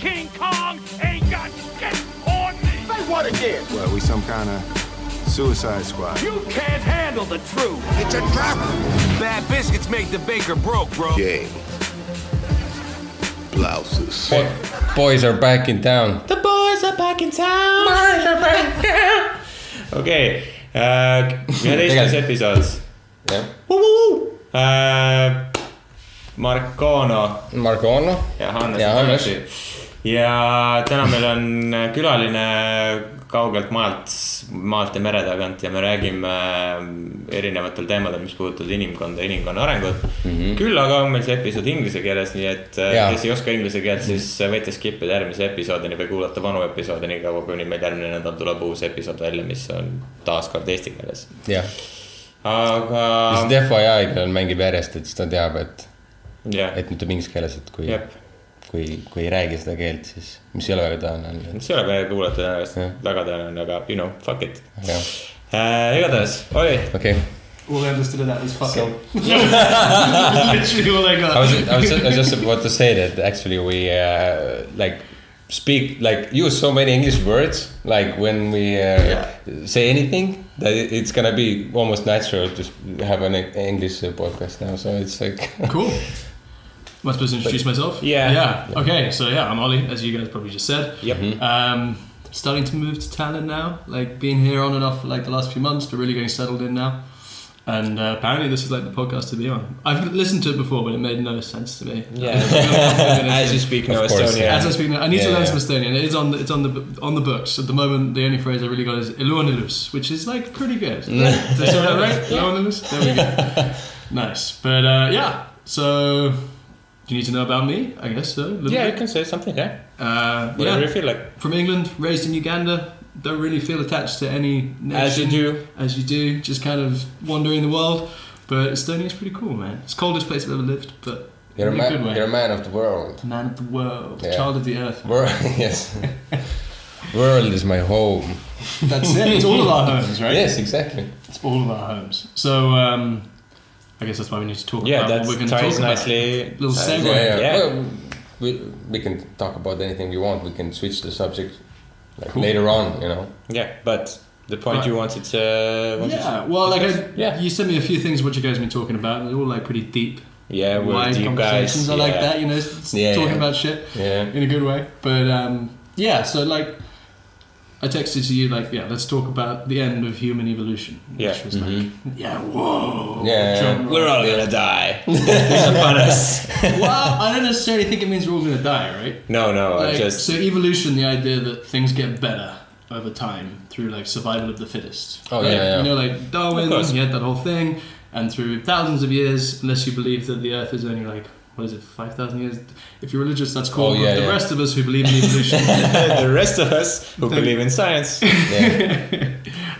King Kong ain't got shit on me. Say what again? Well, we some kind of suicide squad. You can't handle the truth. It's a trap. Bad biscuits make the baker broke, bro. Game. Blouses. Boys are back in town. The boys are back in town. Boys are back in town. okei uh,, üheteistkümnes episood. jah uh,, Marcano Marko Onno. ja Hannes Ja on Hannes. Ja täna meil on külaline kaugelt maalt, maalt ja mere tagant ja me räägime erinevatel teemadel, mis puudutavad inimkonda ja inimkonna arengut mm. -hmm. küll aga on meil see episood inglise keeles, nii et äh, Jaa. kes ei oska inglise keelt, siis võite skip ida järgmise episoodini või kuulata vanu episoode nii kaua, kuni meil järgmine nädal tuleb uus episood välja, mis on taaskord eesti keeles. jah, aga lihtsalt FYI, kellel mängib järjest, et siis ta teab, et, jah, et nüüd tuleb inglise keeles, et kui, jep kui, kui ei räägi seda keelt, siis, mis ei ole väga tõenäoline. see ei ole meie kuulajate jaoks Jah. väga tõenäoline, aga you know, fuck it äh,. igatahes oli okei. All I understood of that was fucking. Literally all I I got. was, I was, just, I was just about to say that actually we uh, like speak like use so many English words like when we uh, say anything that it- it's gonna be almost natural to have an E- English podcast now. So it's like Cool. Am I supposed to introduce myself? Yeah. Yeah. Okay. So yeah, I'm Ollie, as you guys probably just said. Yep. Um, starting to move to Tallinn now. Like being here on and off for like the last few months, but really getting settled in now. And uh, apparently, this is like the podcast to be on. I've listened to it before, but it made no sense to me. Yeah. As you speak no Of course, Estonian. yeah. As I speak now, I need to learn yeah. some Estonian. It is on the, it's on the on the books at the moment. The only phrase I really got is "iluonilus," which is like pretty good. Did I say that right? Iluonilus. There we go. nice, but uh, yeah. So you need to know about me, I guess so. a little Yeah, you can say something, yeah. Uh, Whatever yeah. you feel like. From England, raised in Uganda. Don't really feel attached to any nation. As you do. As you do, just kind of wandering the world. But Estonia's pretty cool, man. It's the coldest place I've ever lived, but you're a in a good man. way. You're a man of the world. man of the world, Yeah. child of the earth. World, yes. world is my home. That's it. It's all of our homes, right? Yes, exactly. It's all of our homes. So um, I guess that's why we need to talk Yeah, about that what we're going to ties talk about. nicely. Little Uh, segue. Yeah, yeah. Yeah. Well, we we can talk about anything we want. We can switch the subject like Cool. later on. You know. Yeah, but the point Right. you wanted to. wanted Yeah, to well, like I, yeah, you sent me a few things what you guys have been talking about, they're all like pretty deep, yeah, we're wide deep conversations. guys. I like yeah. that, you know, Yeah, talking yeah. about shit Yeah. in a good way. But um, yeah, so like I texted to you like, yeah, let's talk about the end of human evolution, which Yeah. was like, mm-hmm. yeah, whoa, Yeah. We're all gonna die. It's upon us. well, I don't necessarily think it means we're all going to die, right? No, no, I Like, just. so evolution, the idea that things get better over time through like survival of the fittest. Oh, right? yeah, yeah. You know, like Darwin, he had that whole thing, and through thousands of years, unless you believe that the Earth is only like what is it, five thousand years? If you're religious, that's cool. Oh, yeah, but the yeah. rest of us who believe in evolution, the rest of us who Then- believe in science. Yeah.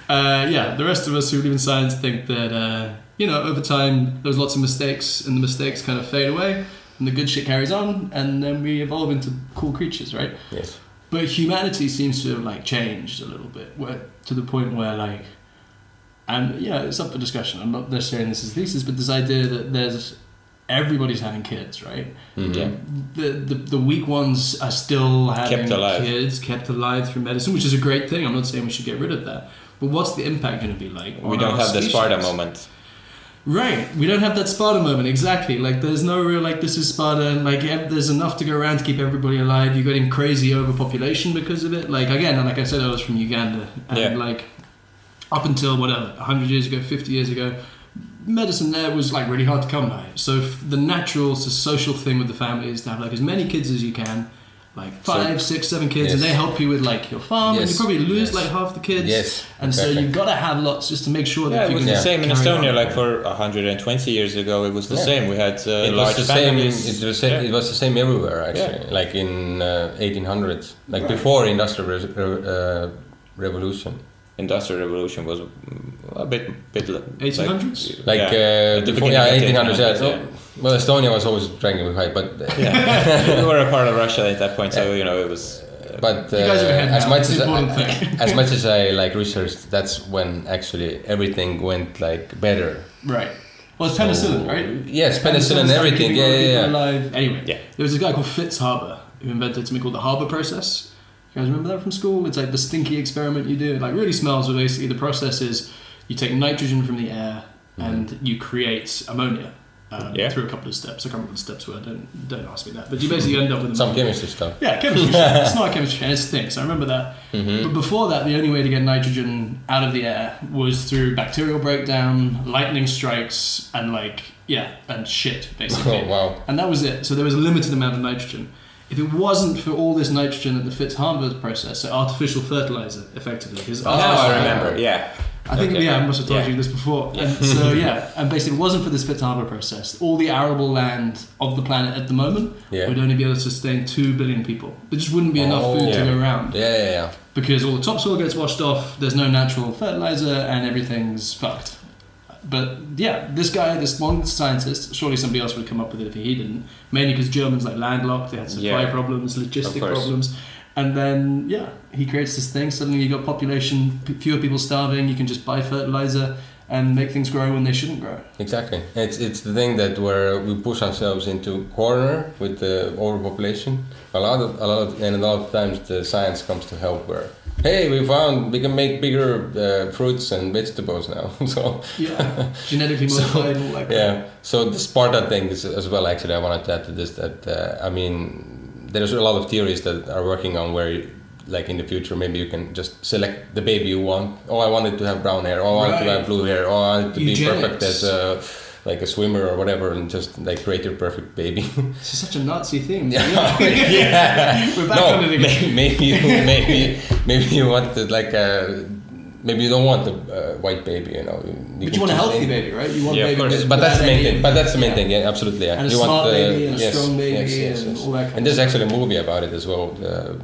uh, yeah, the rest of us who believe in science think that uh, you know over time there's lots of mistakes, and the mistakes kind of fade away, and the good shit carries on, and then we evolve into cool creatures, right? yes. But humanity seems to have like changed a little bit, where to the point where like, and yeah, it's up for discussion. I'm not necessarily saying this is thesis, but this idea that there's everybody's having kids, right? Mhm. Yeah. The, the the weak ones are still having Kept alive. kids, kept alive through medicine, which is a great thing. I'm not saying we should get rid of that, but what's the impact going to be like? We don't our have the? Sparta moment. Right, we don't have that Sparta moment exactly. Like, there's no real like this is Sparta. Like, ev- there's enough to go around to keep everybody alive. You're getting crazy overpopulation because of it. Like again, and like I said, I was from Uganda, and Yeah. like up until whatever, hundred years ago, fifty years ago, medicine there was like really hard to come by. So the natural, so social thing with the family is to have like as many kids as you can. Like five, six, seven kids, and they help you with like your farm, and you probably lose Yes. like half the kids. Yes, and so you've got to have lots just to make sure that Yeah, it was can the same in Estonia. on. Like for 120 years ago, it was the Yeah. same. We had uh, it large was the same. families. It was, same, Yeah. it was the same everywhere actually. Like in uh, 1800s, like before industrial re- re- uh, revolution. Industrial revolution was mm, a bit, bit li- 1800s? Like yeah, uh, the before, beginning yeah, of the 1800s. Yeah. 1800s, So, well, Estonia was always dragging behind, but yeah. we were a part of Russia at that point, so you know it was. uh, but uh, You guys are ahead as much as I, as much as I like researched, that's when actually everything went like better. Right. Well, it's penicillin, right? Yes, penicillin and everything. Yeah, a lot of yeah, yeah. Alive. Anyway, Yeah. there was a guy called Fitz Haber who invented something called the Haber process. You guys remember that from school? It's like the stinky experiment you do. It like really smells. But basically, the process is you take nitrogen from the air and you create ammonia. Um, Yeah. Through a couple of steps. I can't remember the steps were. Don't don't ask me that. But you basically end up with Some chemistry stuff. Yeah, chemistry. it's not chemistry, It's things. I remember that. Mm-hmm. But before that, the only way to get nitrogen out of the air was through bacterial breakdown, lightning strikes, and like yeah, and shit basically. Oh, wow. And that was it. So there was a limited amount of nitrogen. If it wasn't for all this nitrogen at the Fitz-Haber process, so artificial fertilizer, effectively, because Now oh, I remember. Yeah. I think Okay. yeah, I must have told Yeah. you this before. And so yeah, and basically, it wasn't for this Fitz-Haber process. All the arable land of the planet at the moment Yeah. would only be able to sustain two billion people. There just wouldn't be enough Oh. food to oh, go around Yeah, yeah, yeah. because all the topsoil gets washed off. There's no natural fertilizer, and everything's fucked. But yeah, this guy, this one scientist, surely somebody else would come up with it if he didn't. Mainly because Germans like landlocked, they had supply Yeah. problems, logistic problems, and then yeah, he creates this thing. Suddenly you got population, p- fewer people starving. You can just buy fertilizer and make things grow when they shouldn't grow. Exactly. It's it's the thing that where we push ourselves into corner with the overpopulation. A lot of a lot of, and a lot of times the science comes to help. Where hey, we found we can make bigger uh, fruits and vegetables now. so Yeah, genetically modified, all that. yeah. So the Sparta thing is as well. Actually, I wanted to add to this that uh, I mean, there's a lot of theories that are working on where. Like in the future, maybe you can just select the baby you want. Oh, I wanted to have brown hair. Oh, I wanted to have blue hair. Oh, I wanted to be perfect as a like a swimmer or whatever, and just like create your perfect baby. This is such a Nazi thing. yeah. We're back no, on it again. may- maybe you, maybe maybe you want to like a maybe you don't want a uh, white baby, you know. But you want a healthy any- baby, right? You want Yeah, a of baby course. But that's the main thing. But that's the main yeah. thing. Yeah, absolutely. Yeah. And a you smart want, baby and a strong baby yes, yes, and yes. all that kind And there's stuff. actually a movie about it as well. Uh,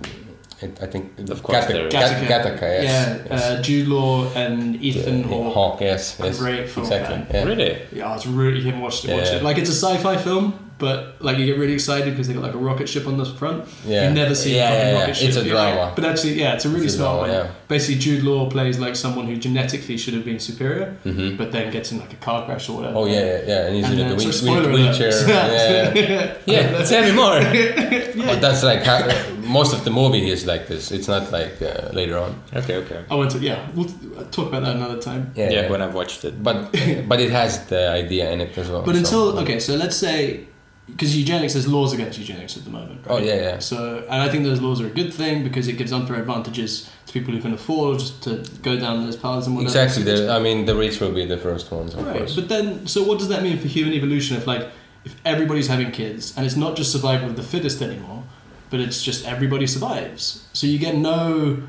it, I think Of course there is. Gattaca, Gattaca, yes. Yeah, yes. Uh, Jude Law and Ethan Yeah, Hawke. Hawke, yes, yes. Great film, Exactly. man. Yeah. Really? Yeah, it's really you haven't watched it. Watch Yeah. it. Like it's a sci-fi film, but like you get really excited because they got like a rocket ship on the front. Yeah. You never see Yeah, a fucking yeah, yeah. rocket ship. It's a You're like- drama. but actually, yeah, it's a really It's a smart one. yeah. Basically, Jude Law plays like someone who genetically should have been superior, but then gets in like a car crash or whatever. Mm-hmm. Oh yeah, yeah, yeah. And he's And in then, a so wheel- spoiler wheelchair. yeah, yeah. Yeah. Tell me more. But that's like how, most of the movie is like this. It's not like uh, later on. okay. Okay. I went to yeah. We'll talk about that another time. Yeah. When I've watched it. but but it has the idea in it as well. But so- until okay, so let's say because eugenics, there's laws against eugenics at the moment. Oh, right? Oh, yeah, yeah. So and I think those laws are a good thing because it gives unfair advantages to people who can afford to go down those paths and whatever. exactly, the, I mean the rich will be the first ones, of Right, course. but then so what does that mean for human evolution if like if everybody's having kids and it's not just survival of the fittest anymore, but it's just everybody survives. So you get no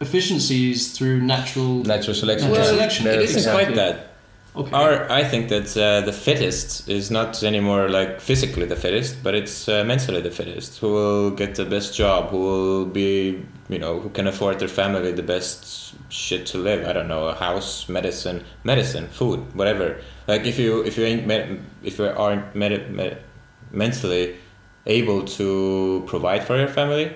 efficiencies through natural. Natural selection. Natural yeah. selection. It is- isn't Exactly. quite that. Okay. Our, I think that uh, the fittest is not anymore like physically the fittest, but it's uh, mentally the fittest. Who will get the best job? Who will be, you know, who can afford their family the best shit to live? I don't know, a house, medicine, medicine, food, whatever. Like if you if you ain't me- if you aren't med- med- mentally able to provide for your family,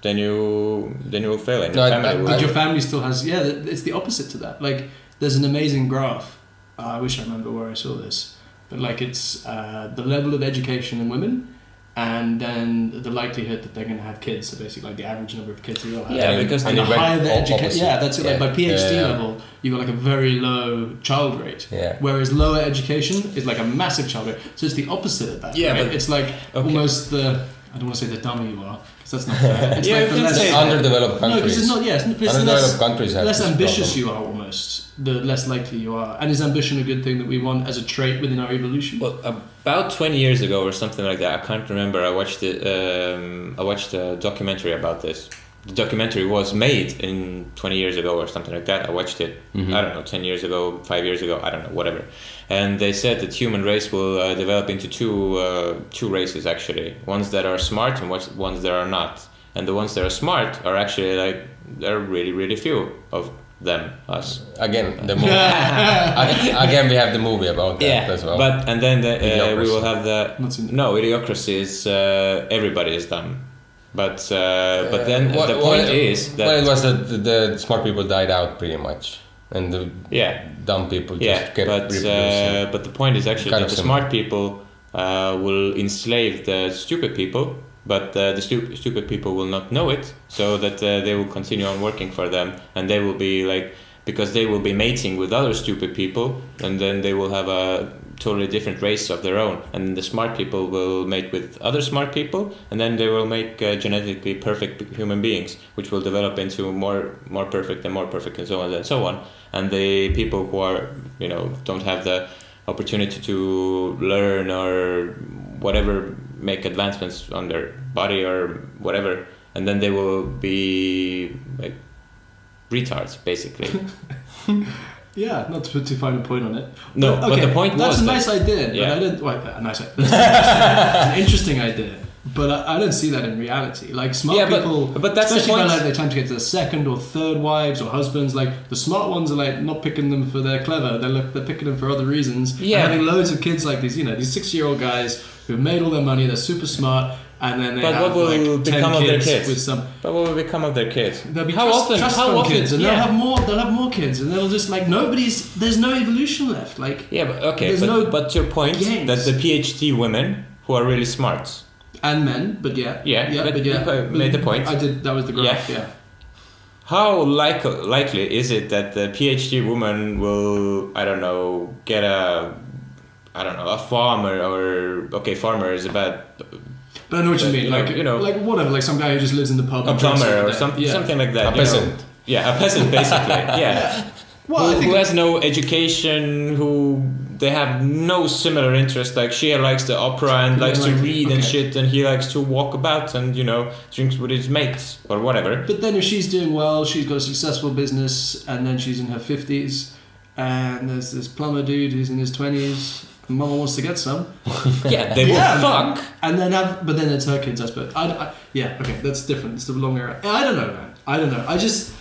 then you then you will fail, and your I- family I- will. But your family still has yeah. It's the opposite to that. Like there's an amazing graph. I wish I remember where I saw this, but like it's uh, the level of education in women, and then the likelihood that they're going to have kids. So basically, like the average number of kids they'll have. Yeah, And- because and the it went higher the education, yeah, that's it. Like by PhD Yeah, yeah. level, you've got like a very low child rate. Yeah. Whereas lower education is like a massive child rate. So it's the opposite of that. Yeah, right? but- it's like Okay. almost the. I don't want to say the dumber you are because that's not fair. It's Yeah, like you the can less say that. Underdeveloped no, because countries. it's not. Yeah, it's, it's Underdeveloped less, countries have less ambitious problem. you are, almost the less likely you are. And is ambition a good thing that we want as a trait within our evolution? Well, about twenty years ago or something like that, I can't remember. I watched it. Um, I watched a documentary about this. The documentary was made in twenty years ago or something like that. I watched it. Mm-hmm. I don't know, ten years ago, five years ago. I don't know, whatever. And they said that human race will uh, develop into two uh, two races actually. Ones that are smart and ones ones that are not. And the ones that are smart are actually like there are really really few of them us. Again, the movie. Ag- Again, we have the movie about that as well. But and then the, uh, we will have the Not seen it. no idiocracy is uh, everybody is dumb, but uh, but then What- the point is that well, it was that the, the smart people died out pretty much, and the yeah dumb people just yeah kept but uh, but the point is actually Kind that the smart people uh, will enslave the stupid people but uh, the stu- stupid people will not know it, so that uh, they will continue on working for them, and they will be like because they will be mating with other stupid people, and then they will have a totally different race of their own, and the smart people will mate with other smart people, and then they will make uh, genetically perfect human beings, which will develop into more more perfect and more perfect, and so on and so on. And the people who are you know don't have the opportunity to learn or whatever make advancements on their body or whatever and then they will be like retards basically Yeah, not to put too fine a point on it. No, but the point that's was a that- nice idea. Yeah. But I didn't. Well, a nice idea. An interesting idea. But I, I don't see that in reality. Like smart Yeah, but- people, but that's the especially by point. like they time to get to the second or third wives or husbands. Like the smart ones are like not picking them for they're clever. They're look, they're picking them for other reasons. Yeah. and having loads of kids like these. You know, these six-year-old guys who've made all their money. They're super smart, and then they But have what will like become of their kids, with some. but what will become of their kids They'll be how trust, often trust how often kids, and yeah. they'll have more. They'll have more kids, and they'll just like nobody's. There's no evolution left. Like yeah but okay There's but, no but your point gains. that the phd women who are really smart and men, but yeah, Yeah, yeah, but but yeah, you made the point. I did. That was the graph. Yeah. Yeah, how like, likely is it that the phd woman will i don't know get a i don't know a farmer or okay farmer is a bad but I know what you mean. you know- Like you know- like whatever. Like some guy who just lives in the pub. a plumber or day. some, Yeah. something like that. A you know. peasant. Yeah, a peasant basically. yeah. Well, I who, think who has no education, who they have no similar interest. Like she likes the opera and Yeah, likes to like- read and shit, and he likes to walk about and you know drinks with his mates or whatever. But then if she's doing well, she's got a successful business, and then she's in her fifties, and there's this plumber dude who's in his twenties. Mama wants to get some, yeah, they will Yeah, fuck. and then have, but then it's her kids, I suppose. I, I, yeah, okay, that's different. It's the long era. I don't know, man. I don't know. I just.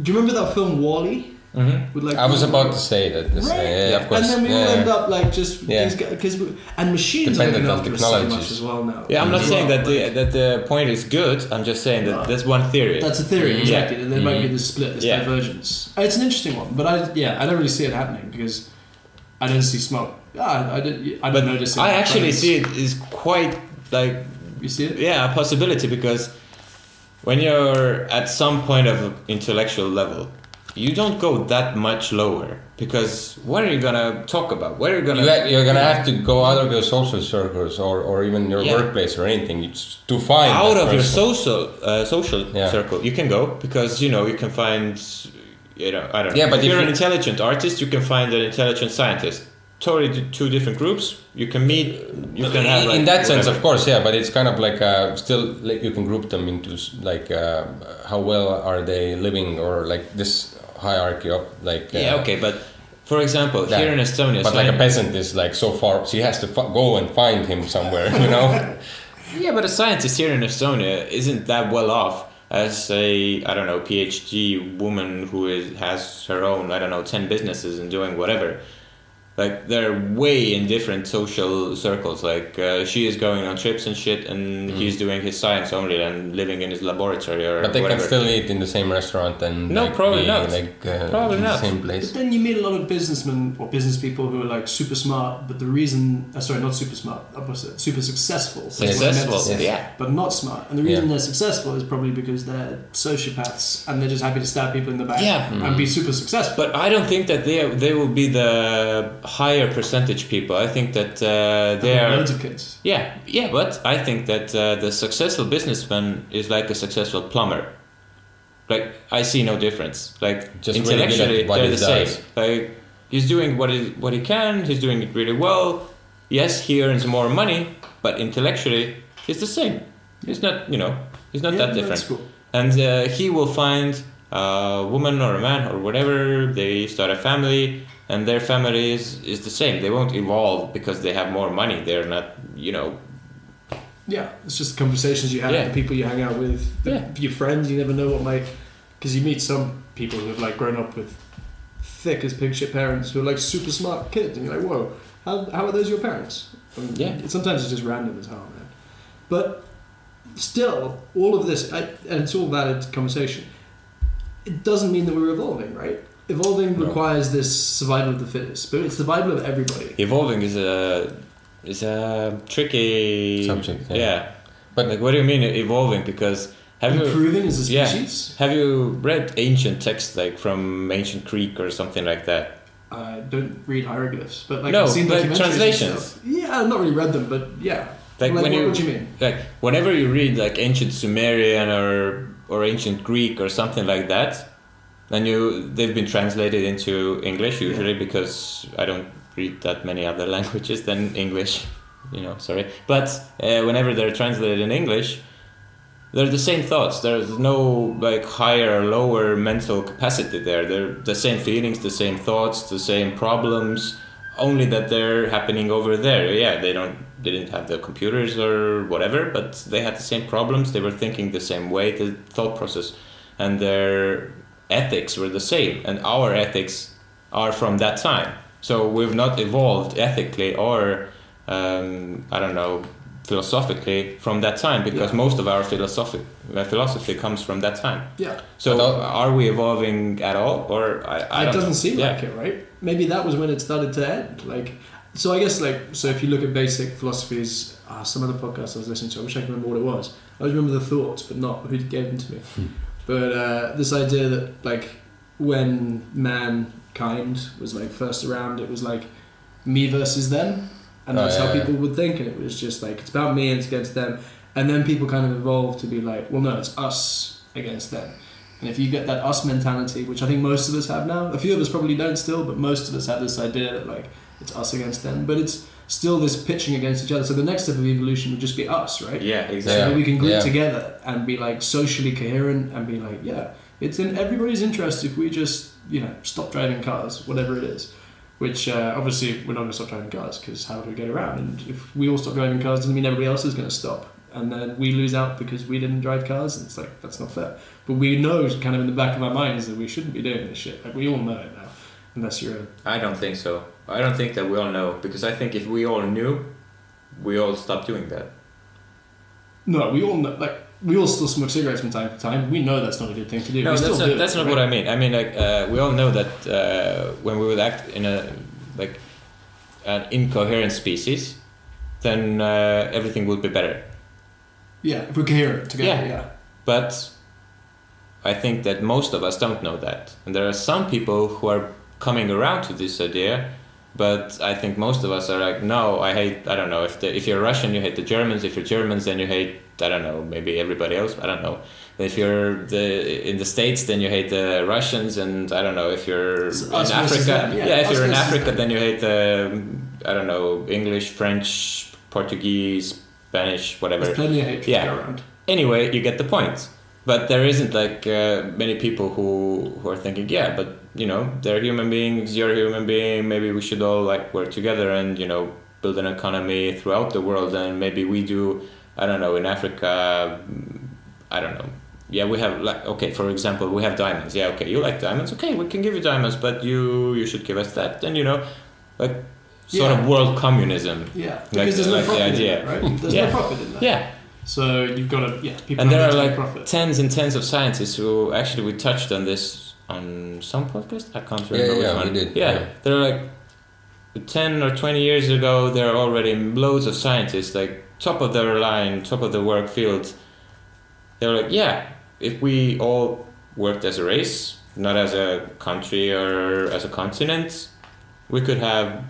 Do you remember that film WALL-E? Mm-hmm. With like I was about to say that. This, Right. yeah, yeah, of course. And then we all yeah. end up like just Yeah. because and machines are Dependent after us so much as well now. Yeah, I'm not saying well, that the that the point is good. I'm just saying that No. that's one theory. That's a theory, Mhm. exactly. And there might be this split, this divergence. It's an interesting one, but I yeah, I don't really see it happening because I don't see smoke. Yeah, I, I didn't. I but don't notice it. I actually friends. see it is quite like You see it? yeah a possibility because when you're at some point of intellectual level you don't go that much lower because what are you gonna talk about what are you gonna You, ha- you're gonna have to go out of your social circles or, or even your Yeah. workplace or anything it's to find out that of your social uh, social Yeah. circle you can go because you know you can find you know I don't know Yeah, but if if you're an intelligent artist you can find an intelligent scientist totally two different groups you can meet you can have like in that sense, of course, yeah, but it's kind of like uh, still like you can group them into like uh, how well are they living or like this hierarchy of like uh, yeah okay but for example that. here in Estonia But like a peasant is like so far, she has to f- go and find him somewhere, you know. Yeah, but a scientist here in Estonia isn't that well off as a I don't know PhD woman who is, has her own I don't know ten businesses and doing whatever. Like they're way in different social circles. Like uh, she is going on trips and shit, and he's doing his science only and living in his laboratory or Mm. But they whatever. can still eat in the same restaurant and No, like, probably be, not. Like uh, Probably in the not. same But place. then you meet a lot of businessmen or business people who are like super smart, but the reason, uh, sorry, not super smart, opposite, super successful. That's what I meant to Successful, say. yeah. But not smart. And the reason Yeah. they're successful is probably because they're sociopaths and they're just happy to stab people in the back Yeah. and be super successful. But I don't think that they they will be the higher percentage people. I think that uh, they are loads of kids. Yeah, yeah, but I think that uh, the successful businessman is like a successful plumber. Like I see no difference. Like Just really good at intellectually, what they're he the same. Like he's doing what he what he can. He's doing it really well. Yes, he earns more money, but intellectually, he's the same. He's not, you know, he's not Yeah, that different. cool. And uh, he will find a woman or a man or whatever. They start a family, and their family is, is the same. They won't evolve because they have more money. They're not, you know, Yeah, it's just the conversations you have, Yeah. the people you hang out with, the, Yeah. your friends. You never know what might, because you meet some people who have like grown up with thick as pig shit parents who are like super smart kids, and you're like, whoa, how, how are those your parents? Yeah. sometimes it's just random as hell, man. But still, all of this, I, and it's all valid conversation. It doesn't mean that we're evolving, right? Evolving No. requires this survival of the fittest, but it's the survival of everybody. evolving is a is a tricky Subject, yeah. Yeah, But- like, what do you mean evolving? Because have you Improving as a yeah, species? have you read ancient texts like from ancient Greek or something like that? I don't read hieroglyphs, but like No, I've seen but documentaries and translations. Yeah, I've not really read them, but yeah. Like, Like, when what, you what do you mean? like whenever you read like ancient Sumerian or or ancient Greek or something like that, then you they've been translated into English usually because I don't read that many other languages than English, you know. Sorry, but uh, whenever they're translated in English, they're the same thoughts. There's no like higher or lower mental capacity there. They're the same feelings, the same thoughts, the same problems. Only that they're happening over there. Yeah, they don't they didn't have the computers or whatever, but they had the same problems. They were thinking the same way. The thought process and their ethics were the same. And our ethics are from that time. So we've not evolved ethically or um, I don't know philosophically from that time because Yeah. most of our philosophy uh, philosophy comes from that time. Yeah. So are we evolving at all, or I? I it doesn't know. seem Yeah. like it, right? Maybe that was when it started to end. Like, so I guess like so if you look at basic philosophies, uh, some of the podcasts I was listening to, I wish I could remember what it was. I always remember the thoughts, but not who gave them to me. But uh, this idea that like when mankind was like first around, it was like me versus them, and Oh, that's yeah, how yeah. people would think, and it was just like it's about me and it's against them. And then people kind of evolved to be like, well, no, it's us against them. And if you get that us mentality, which I think most of us have now, a few of us probably don't still, but most of us have this idea that like it's us against them. But it's still this pitching against each other. So the next step of evolution would just be us, right? Yeah, So exactly. that we can group Yeah. together and be like socially coherent and be like, yeah, it's in everybody's interest if we just, you know, stop driving cars, whatever it is. Which uh, obviously we're not going to stop driving cars because how do we get around? And if we all stop driving cars, doesn't mean everybody else is going to stop. And then we lose out because we didn't drive cars. And it's like, that's not fair. But we know kind of in the back of our minds that we shouldn't be doing this shit. Like we all know it now. Unless you're a I don't think so. I don't think that we all know because I think if we all knew, we all stop doing that. No, we all know, like, we all still smoke cigarettes from time to time. We know that's not a good thing to do. No, we that's not, do it, that's not right? what I mean. I mean, like, uh, we all know that uh, when we would act in a like an incoherent species, then uh, everything would be better. Yeah, if we're coherent together, Yeah. yeah. But I think that most of us don't know that, and there are some people who are coming around to this idea. But I think most of us are like, no, I hate. I don't know if the, if you're Russian, you hate the Germans. If you're Germans, then you hate. I don't know, maybe everybody else. I don't know. If you're the in the states, then you hate the Russians, and I don't know if you're It's in Africa. them, yeah, if you're in Africa, then you hate the I don't know English, French, Portuguese, Spanish, whatever There's plenty of hatred Yeah. around. anyway, you get the point. But there isn't like uh, many people who who are thinking, yeah, but you know, they're human beings. You're a human being. Maybe we should all like work together and you know build an economy throughout the world. And maybe we do. I don't know in Africa. mm, I don't know. Yeah, we have like okay, for example, we have diamonds. Yeah, okay, you like diamonds. Okay, we can give you diamonds, but you you should give us that. Then you know, like sort Yeah. of world communism. Yeah, Like- because there's no like the profit idea. in that, right? There's Yeah. no profit in that. Yeah. So you've got to, yeah, people and there are like profit. tens and tens of scientists who actually we touched on this on some podcast. I can't remember Yeah, which yeah, one. we did, Yeah, yeah. there are like ten or twenty years ago. There are already loads of scientists, like top of their line, top of the work field. They're like, yeah, if we all worked as a race, not as a country or as a continent, we could have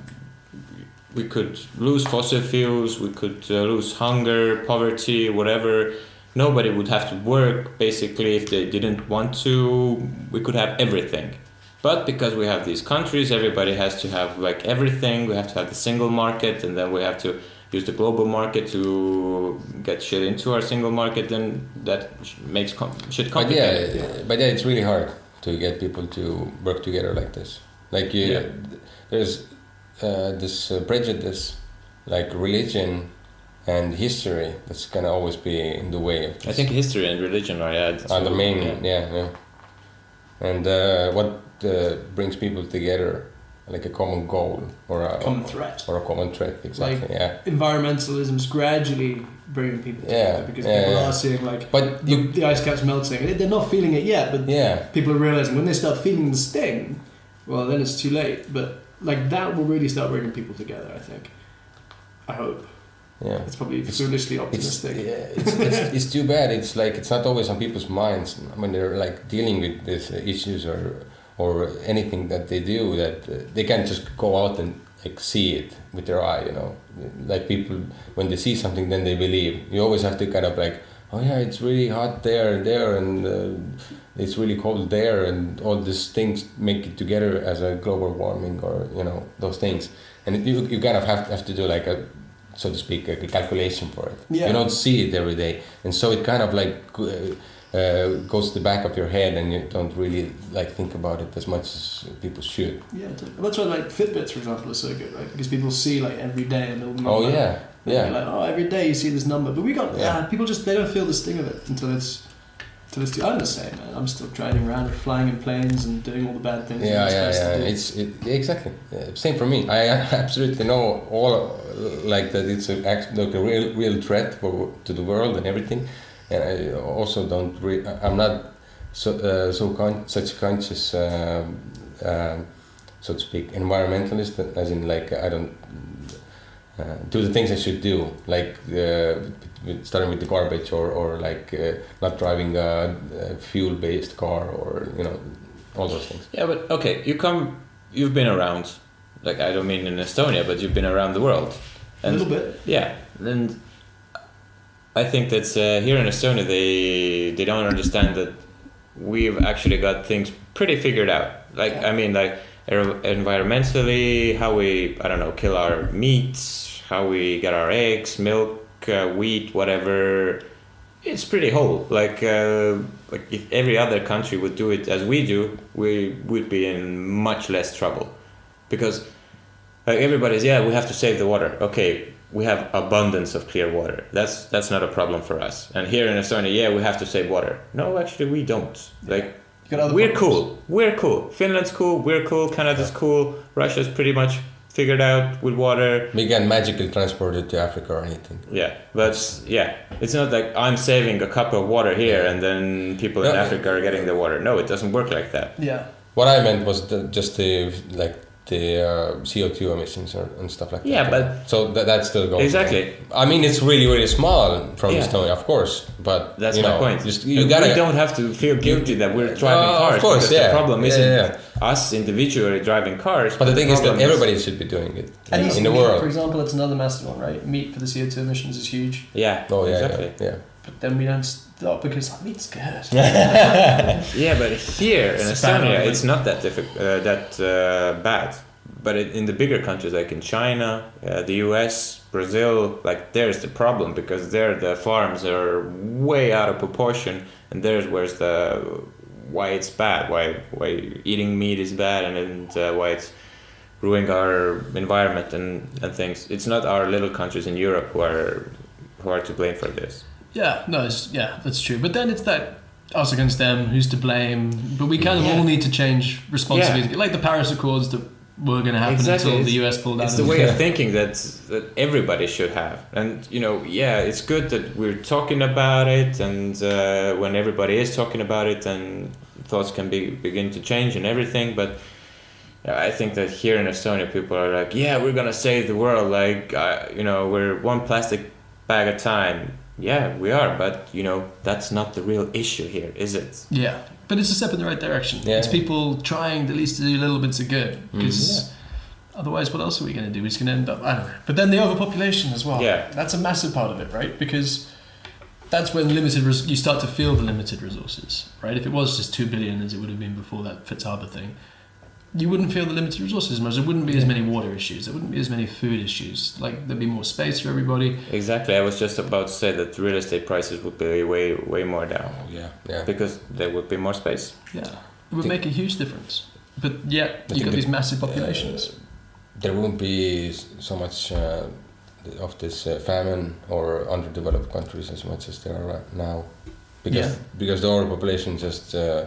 we could lose fossil fuels, we could uh, lose hunger, poverty, whatever. Nobody would have to work basically if they didn't want to. We could have everything. But because we have these countries, everybody has to have like everything. We have to have the single market, and then we have to use the global market to get shit into our single market. Then that makes com- shit But yeah, but yeah, it's really hard to get people to work together like this. Like you, Yeah. there's uh, this uh, prejudice, like religion and history, that's gonna always be in the way of I think history and religion are, yeah, are the main, yeah. yeah, yeah. And uh, what uh, brings people together, like a common goal or a Common threat. or a common threat, exactly. Like- yeah, Environmentalism's gradually bringing people Yeah, together because yeah, people yeah. are seeing like but the, you, the ice cap's melting. They're not feeling it yet, but yeah, people are realizing when they start feeling the sting, well, then it's too late. But like that will really start bringing people together. I think. I hope. Yeah. It's probably foolishly It's, optimistic. yeah, it's, it's, it's too bad. It's like it's not always on people's minds when they're like dealing with these issues or or anything that they do that uh, they can't just go out and like see it with their eye. You know, like people when they see something, then they believe. You always have to kind of like, oh yeah, it's really hot there and there, and uh, it's really cold there, and all these things make it together as a global warming or you know those things. And you you kind of have to, have to do like a so to speak, a calculation for it. Yeah. You don't see it every day, and so it kind of like uh, uh, goes to the back of your head, and you don't really like think about it as much as people should. Yeah, that's why like Fitbits, for example, are so good, right? Because people see like every day a little number. Oh yeah, yeah, Like oh, every day you see this number, but we got Yeah. yeah. people just they don't feel the sting of it until it's it's. Too, I'm the same, man. I'm still driving around, flying in planes, and doing all the bad things. yeah, yeah, yeah. It's it, exactly yeah, same for me. I absolutely know all uh, like that. It's a, like a real real threat for, to the world and everything, and I also don't. Re- I'm not so uh, so con- such conscious. Um, um, so to speak, environmentalist, as in like I don't uh, do the things I should do, like uh, with- starting with the garbage or, or like uh, not driving a, a fuel-based car or you know all those things. Yeah, but okay, you come, you've been around, like I don't mean in Estonia, but you've been around the world. a little bit. Yeah, and I think that uh, here in Estonia they they don't understand that we've actually got things pretty figured out. Like I mean, like er- environmentally, how we I don't know kill our meats, how we get our eggs, milk, uh, wheat, whatever. It's pretty whole. Like uh, like if every other country would do it as we do, we would be in much less trouble, because like everybody's yeah we have to save the water. Okay we have abundance of clear water. That's that's not a problem for us. And here in estonia yeah we have to save water. No actually we don't. Like You got other we're problems. cool. We're cool. Finland's cool. We're cool. Canada's cool. Russia's pretty much figured out with water We can magically transport it to Africa or anything. yeah but yeah it's not like i'm saving a cup of water here and then people in africa are getting the water no it doesn't work like that Yeah. What I meant was the, just the like the uh, CO2 emissions or, and stuff like Yeah, that. Yeah, but- so that, that's still going. Exactly. I mean, it's really really small from Yeah. Estonia, of course, but That's you my know, point. Just, you we gotta. don't have to feel guilty that we're driving Uh, of cars. course, because yeah. The problem isn't yeah, us individually driving cars. but the thing is that problem everybody should be doing it And you in the meat, world. for example, it's another massive one, right? Meat for the CO2 emissions is huge, Yeah. oh yeah, exactly. yeah, yeah. but then we don't stop because meat's good. Yeah, but here in Estonia, already. it's not that difficult, uh, that uh, bad. But it, in the bigger countries, like in China, uh, the U.S., Brazil, like there's the problem because there the farms are way out of proportion, and there's where's the why it's bad, why why eating meat is bad, and, and uh, why it's ruining our environment and, and things. It's not our little countries in Europe who are who are to blame for this. Yeah, no, it's, yeah, that's true. But then it's that us against them, who's to blame? But we kind of Yeah. all need to change responsibility, like the Paris Accords that were going to happen until the US pulled out. It's the way of thinking that that everybody should have, and you know, yeah, it's good that we're talking about it, and uh, when everybody is talking about it, then thoughts can be begin to change and everything. But I think that here in Estonia, people are like, yeah, we're gonna save the world, like uh, you know, we're one plastic bag at a time. Yeah, we are, but you know, that's not the real issue here, is it? Yeah, but it's a step in the right direction. Yeah. It's people trying at least to do little bits of good Mm-hmm. because otherwise, what else are we going to do? We're just going to end up I don't know. But then the overpopulation as well. Yeah. that's a massive part of it, right? Because that's when limited res- you start to feel the limited resources, right? If it was just two billion as it would have been before that Fitz Haber thing. You wouldn't feel the limited resources as much. There wouldn't be as many water issues. There wouldn't be as many food issues. Like there'd be more space for everybody. Exactly. I was just about to say that real estate prices would be way, way more down yeah, yeah. because there would be more space. Yeah, it would make a huge difference. But yet I you think got the- these massive populations. there won't be so much uh, of this uh, famine or underdeveloped countries as much as there are right now, because Yeah. because the overpopulation just uh,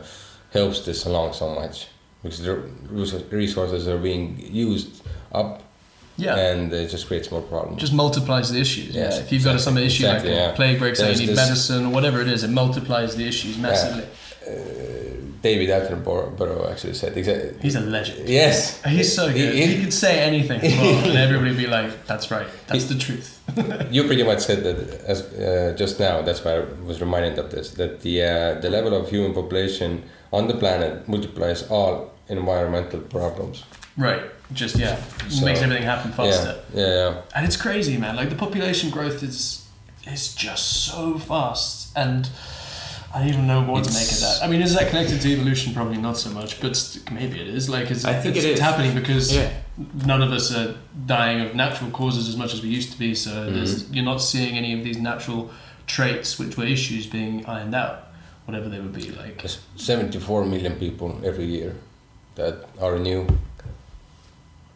helps this along so much because the resources are being used up Yeah. and it just creates more problems. just multiplies the issues. Yes, yeah. If you've got some issue exactly, like yeah. plague breaks out, you need medicine or whatever it is, it multiplies the issues massively. David Attenborough actually said exactly. He's a legend. Yes, He's so good. He- He, he- could say anything and everybody would be like, "That's right. That's the truth." you pretty much said that as uh, just now. That's why I was reminded of this. That the uh, the level of human population on the planet multiplies all environmental problems. Right. Just yeah, So- makes everything happen faster. Yeah, yeah, yeah. and it's crazy, man. Like the population growth is is just so fast, and I don't even know what to make of that. I mean, is that connected to evolution? Probably not so much, but maybe it is. Like, it's, I think it's, it it's happening because Yeah. none of us are dying of natural causes as much as we used to be. So Mm-hmm. there's, you're not seeing any of these natural traits, which were issues, being ironed out, whatever they would be. Like, There's 74 million people every year that are new.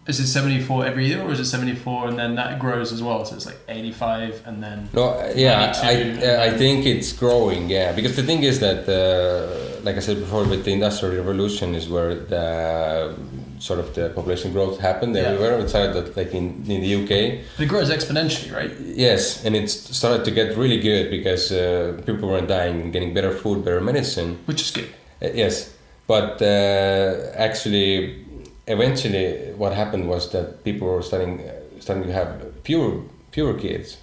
is it 74 every year, or is it 74 and then that grows as well? So it's like 85 and then. No, uh, yeah, I, 92, I, think it's growing. Yeah, because the thing is that, uh, like I said before, with the industrial revolution is where the sort of the population growth happened Yeah. everywhere. It started like in, in the UK. It grows exponentially, right? Yes, and it started to get really good because uh, people weren't dying and getting better food, better medicine. Which is good. Uh, yes, but uh, actually, eventually, what happened was that people were starting uh, starting to have fewer fewer kids,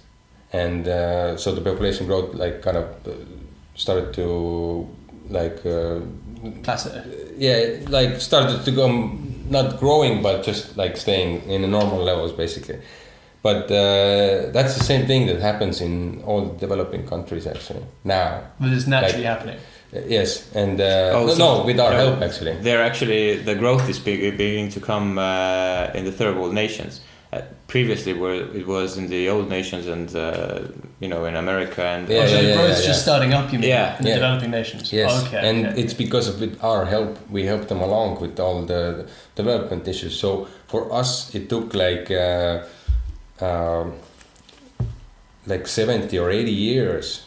and uh, so the population growth like kind of uh, started to like uh, Plateau. yeah like started to go not growing but just like staying in the normal levels basically. But uh, that's the same thing that happens in all developing countries actually now. But it's naturally Like- happening. Yes, and uh, Oh, no, so- no, with our help actually. They're actually the growth is beginning to come uh, in the third world nations. Uh, previously, where it was in the old nations and uh, you know in America and Yeah, oh, so yeah, the yeah, growth's yeah, just starting up, you mean, Yeah. in the developing nations? Yes, Okay. and okay. it's because of with our help we help them along with all the development issues. So for us, it took like uh, um like seventy or eighty years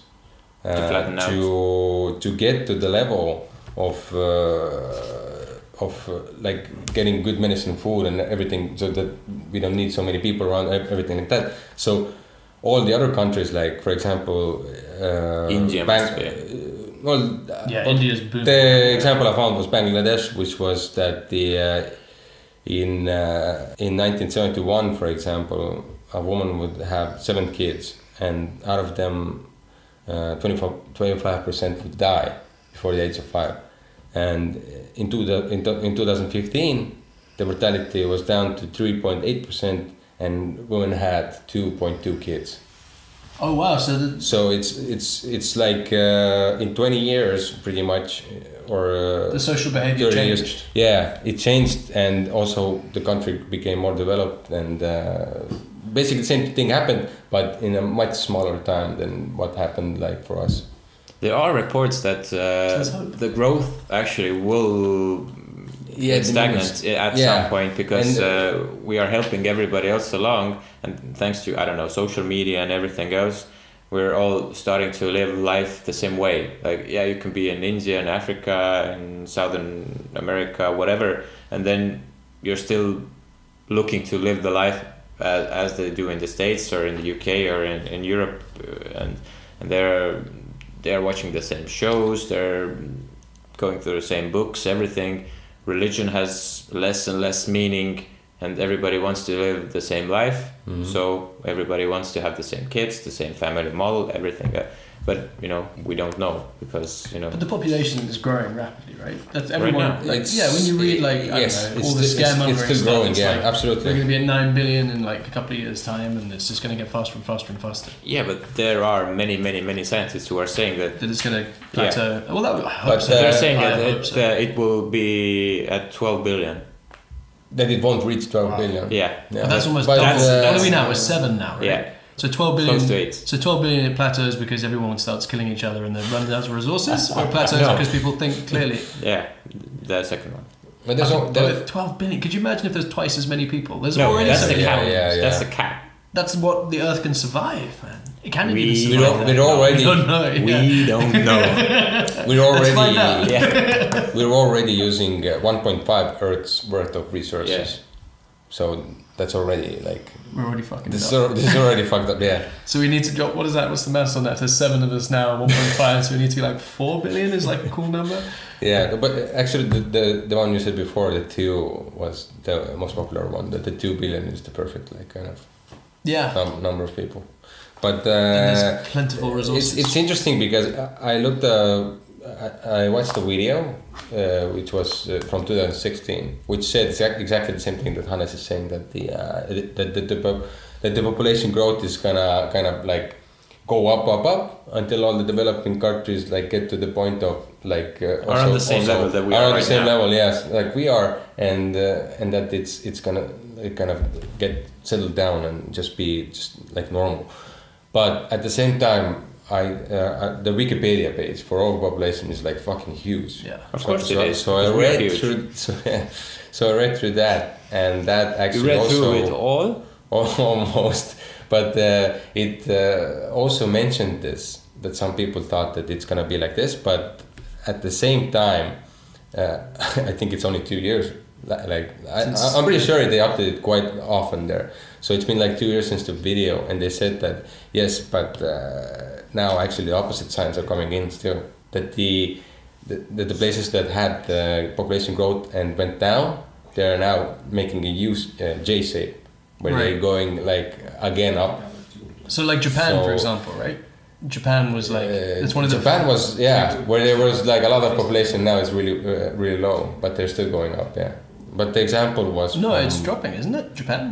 uh, to to get to the level of uh, of uh, like getting good medicine, food, and everything, so that we don't need so many people around, everything like that. So all the other countries, like for example, uh, India Bang- uh, well, yeah, well, India's booming. the example I found was Bangladesh, which was that the uh, in uh, in 1971, for example, a woman would have seven kids, and out of them, uh, 25 percent would die before the age of five. And in, two, in, in 2015, the mortality was down to 3.8 percent, and women had 2.2 kids. oh wow! So So it's it's it's like uh, in 20 years, pretty much, uh, or uh, the social behavior 30 years. changed. Yeah, it changed, and also the country became more developed, and uh, basically the same thing happened, but in a much smaller time than what happened like for us. There are reports that uh, the growth actually will Yeah, stagnant at Yeah. some point because And, uh, we are helping everybody else along, and thanks to I don't know social media and everything else, we're all starting to live life the same way. Like yeah, you can be in India and Africa and Southern America, whatever, and then you're still looking to live the life as, as they do in the states or in the UK or in, in Europe, uh, and and they're they're watching the same shows, they're going through the same books, everything. Religion has less and less meaning, and everybody wants to live the same life. So everybody wants to have the same kids, the same family model, everything. But you know, we don't know because you know. But the population is growing rapidly, right? That's everyone. now. like, It's- yeah, when you read like I yes, don't know, all the still- it's- scaremongering it's still stuff, growing, it's yeah, like, absolutely. We're going to be at nine billion in like a couple of years' time, and it's just going to get faster and faster and faster. yeah, but there are many, many, many scientists who are saying that That it's going to plateau. Well, that, I hope But, so. uh, they're saying I that it, so. uh, it will be at 12 billion. That it won't reach 12 billion. Yeah. Yeah, But that's almost but, double. that's- what are we now? We're seven now, right? Yeah. So 12 billion. Close to eight. So 12 billion it plateaus because everyone starts killing each other and then runs out of resources, or plateaus No. because people think clearly. Yeah, the second one. But there's no, But there, 12 billion, could you imagine if there's twice as many people? There's No, already that's so the cap. people. Yeah, yeah. That's the cap. That's what the Earth can survive, man. It can't We- even we're, survive. al- that. we're already We don't know. yeah. We don't know. we're already find out. yeah. we're already using uh, 1.5 Earth's worth of resources. Yeah. So that's already like We're already fucking this it is, up. al- this is already fucked up. Yeah. So we need to drop. What is that? What's the maths on that? There's seven of us now, 1.5. so we need to be like four billion. Is like a cool number. Yeah, but actually, the, the the one you said before, the two was the most popular one. That the two billion is the perfect like kind of Yeah. num- number of people. but uh, there's plentiful resources. It's, it's interesting because I I looked. Uh, I, I watched a video, uh, which was uh, from 2016, which said exact, exactly the same thing that Hannes is saying that the uh, that the, the, that the population growth is gonna kind of like go up, up, up until all the developing countries like get to the point of like uh, Are on the same level that we are on right the same now. level, yes, like we are, and uh, and that it's it's gonna it kind of get settled down and just be just like normal. But at the same time, I uh, the Wikipedia page for all population is like fucking huge. Yeah. Of So- course it so, is, So I read huge. through. So, yeah, so I read through that, and that actually You actually read also through it all. almost but uh, it uh, also mentioned this that some people thought that it's gonna be like this but at the same time uh, i think it's only two years Li- like I, i'm pretty sure they updated quite often there so it's been like two years since the video and they said that yes but uh, now actually the opposite signs are coming in still that the the, the, the places that had the population growth and went down they are now making a U uh, J shape where they're going like again up. So like Japan, for example, right? Japan was like Uh, it's one of the Japan was yeah where there was like a lot of population now is really uh, really low but they're still going up yeah but the example was No, from- it's dropping, isn't it? Japan.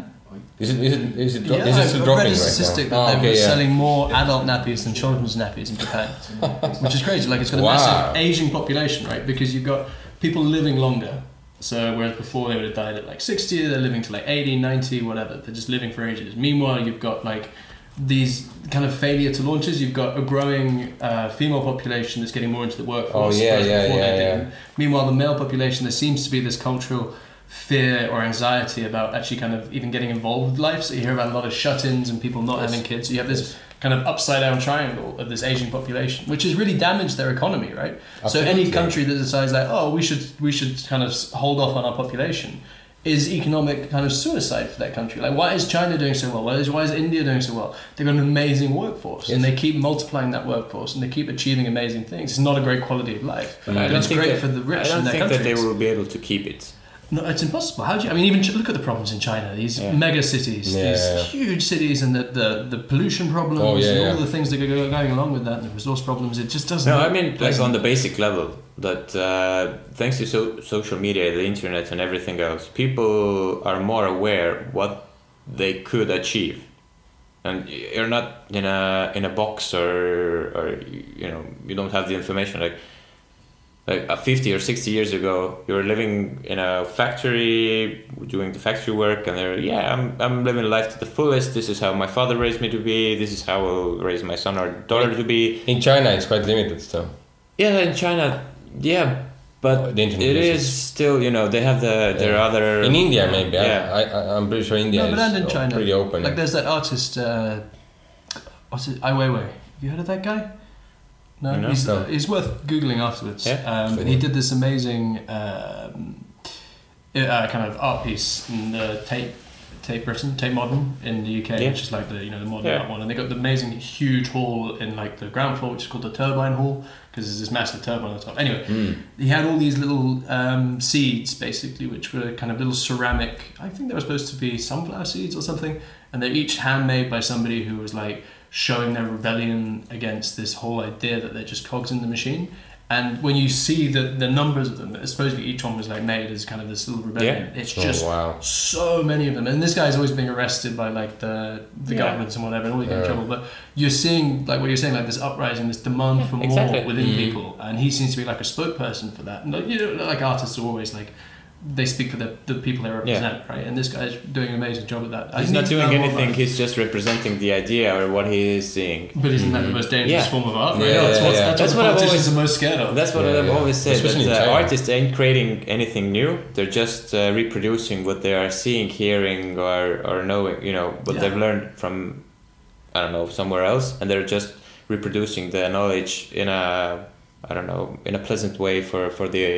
Is it is it is it, dro- Yeah, is it still dropping a right statistic now? that Oh, they okay, were yeah. selling more adult nappies than children's nappies in Japan, which is crazy. Like it's got a Wow. massive aging population, right? Because you've got people living longer. So whereas before they would have died at like 60, they're living to like 80, 90, whatever. They're just living for ages. Meanwhile, you've got like these kind of failure to launches. You've got a growing uh, female population that's getting more into the workforce. Oh, yeah, whereas yeah, yeah. Meanwhile, the male population, there seems to be this cultural fear or anxiety about actually kind of even getting involved with life. So you hear about a lot of shut-ins and people not having kids. So you have this kind of upside down triangle of this aging population, which has really damaged their economy, right? So any country that decides like, oh, we should we should kind of hold off on our population. Is economic kind of suicide for that country? Like, why is China doing so well? Why is, why is India doing so well? They've got an amazing workforce, and they keep multiplying that workforce, and they keep achieving amazing things. It's not a great quality of life, But I but don't it's think great that, for the rich I don't think that they will be able to keep it. No, it's impossible. How do you? I mean, even ch- look at the problems in China. These Yeah. mega cities, Yeah, these yeah. huge cities, and the, the, the pollution problems, Oh, yeah, and all the things that are go- going along with that, and the resource problems. It just doesn't. No, I look mean like on the basic level that uh, thanks to so- social media, the internet, and everything else, people are more aware what they could achieve, and you're not in a in a box or or you know you don't have the information like. Like uh, 50 or 60 years ago, you were living in a factory, doing the factory work, and they're, yeah, I'm, I'm living life to the fullest. This is how my father raised me to be. This is how I'll raise my son or daughter to be. in China it's quite limited still Yeah, in China, yeah, but The internet it uses- is still you know they have the their Yeah. other in India maybe Yeah, I, I I'm pretty sure India no, but is and in uh, China, pretty open Like there's that artist. Uh, what's it? Ai Weiwei. Have you heard of that guy? No, No. he's No. he's worth googling afterwards. Yeah. Um, but he did this amazing um, uh, kind of art piece in the Tate Tate Britain, Tate Modern in the UK, Yeah. which is like the you know the modern Yeah. art one, and they got the amazing huge hall in like the ground floor, which is called the Turbine Hall, because there's this massive turbine on the top. Anyway, Mm. he had all these little um, seeds basically, which were kind of little ceramic. I think they were supposed to be sunflower seeds or something, and they're each handmade by somebody who was like showing their rebellion against this whole idea that they're just cogs in the machine. And when you see the, the numbers of them, supposedly each one was like made as kind of this little rebellion. It's Oh, just wow. so many of them, and this guy's always being arrested by like the the Yeah. governments and whatever, and always getting in Yeah. trouble. But you're seeing like what you're saying, like this uprising, this demand for more exactly. within Mm. people, and he seems to be like a spokesperson for that. And like, you know, like artists are always like they speak for the, the people they represent, right? And this guy's doing an amazing job at that. I He's not doing anything. He's just representing the idea or what he is seeing. But isn't that the most dangerous Yeah. form of art? Yeah, Right? that's yeah, what, that's, That's what, what I've politicians always- are most scared of. That's what Yeah, I've yeah. always said. Especially That uh, artists ain't creating anything new. They're just uh, reproducing what they are seeing, hearing, or or knowing. You know what Yeah. they've learned from, I don't know, somewhere else, and they're just reproducing the knowledge in a, I don't know, in a pleasant way for for the,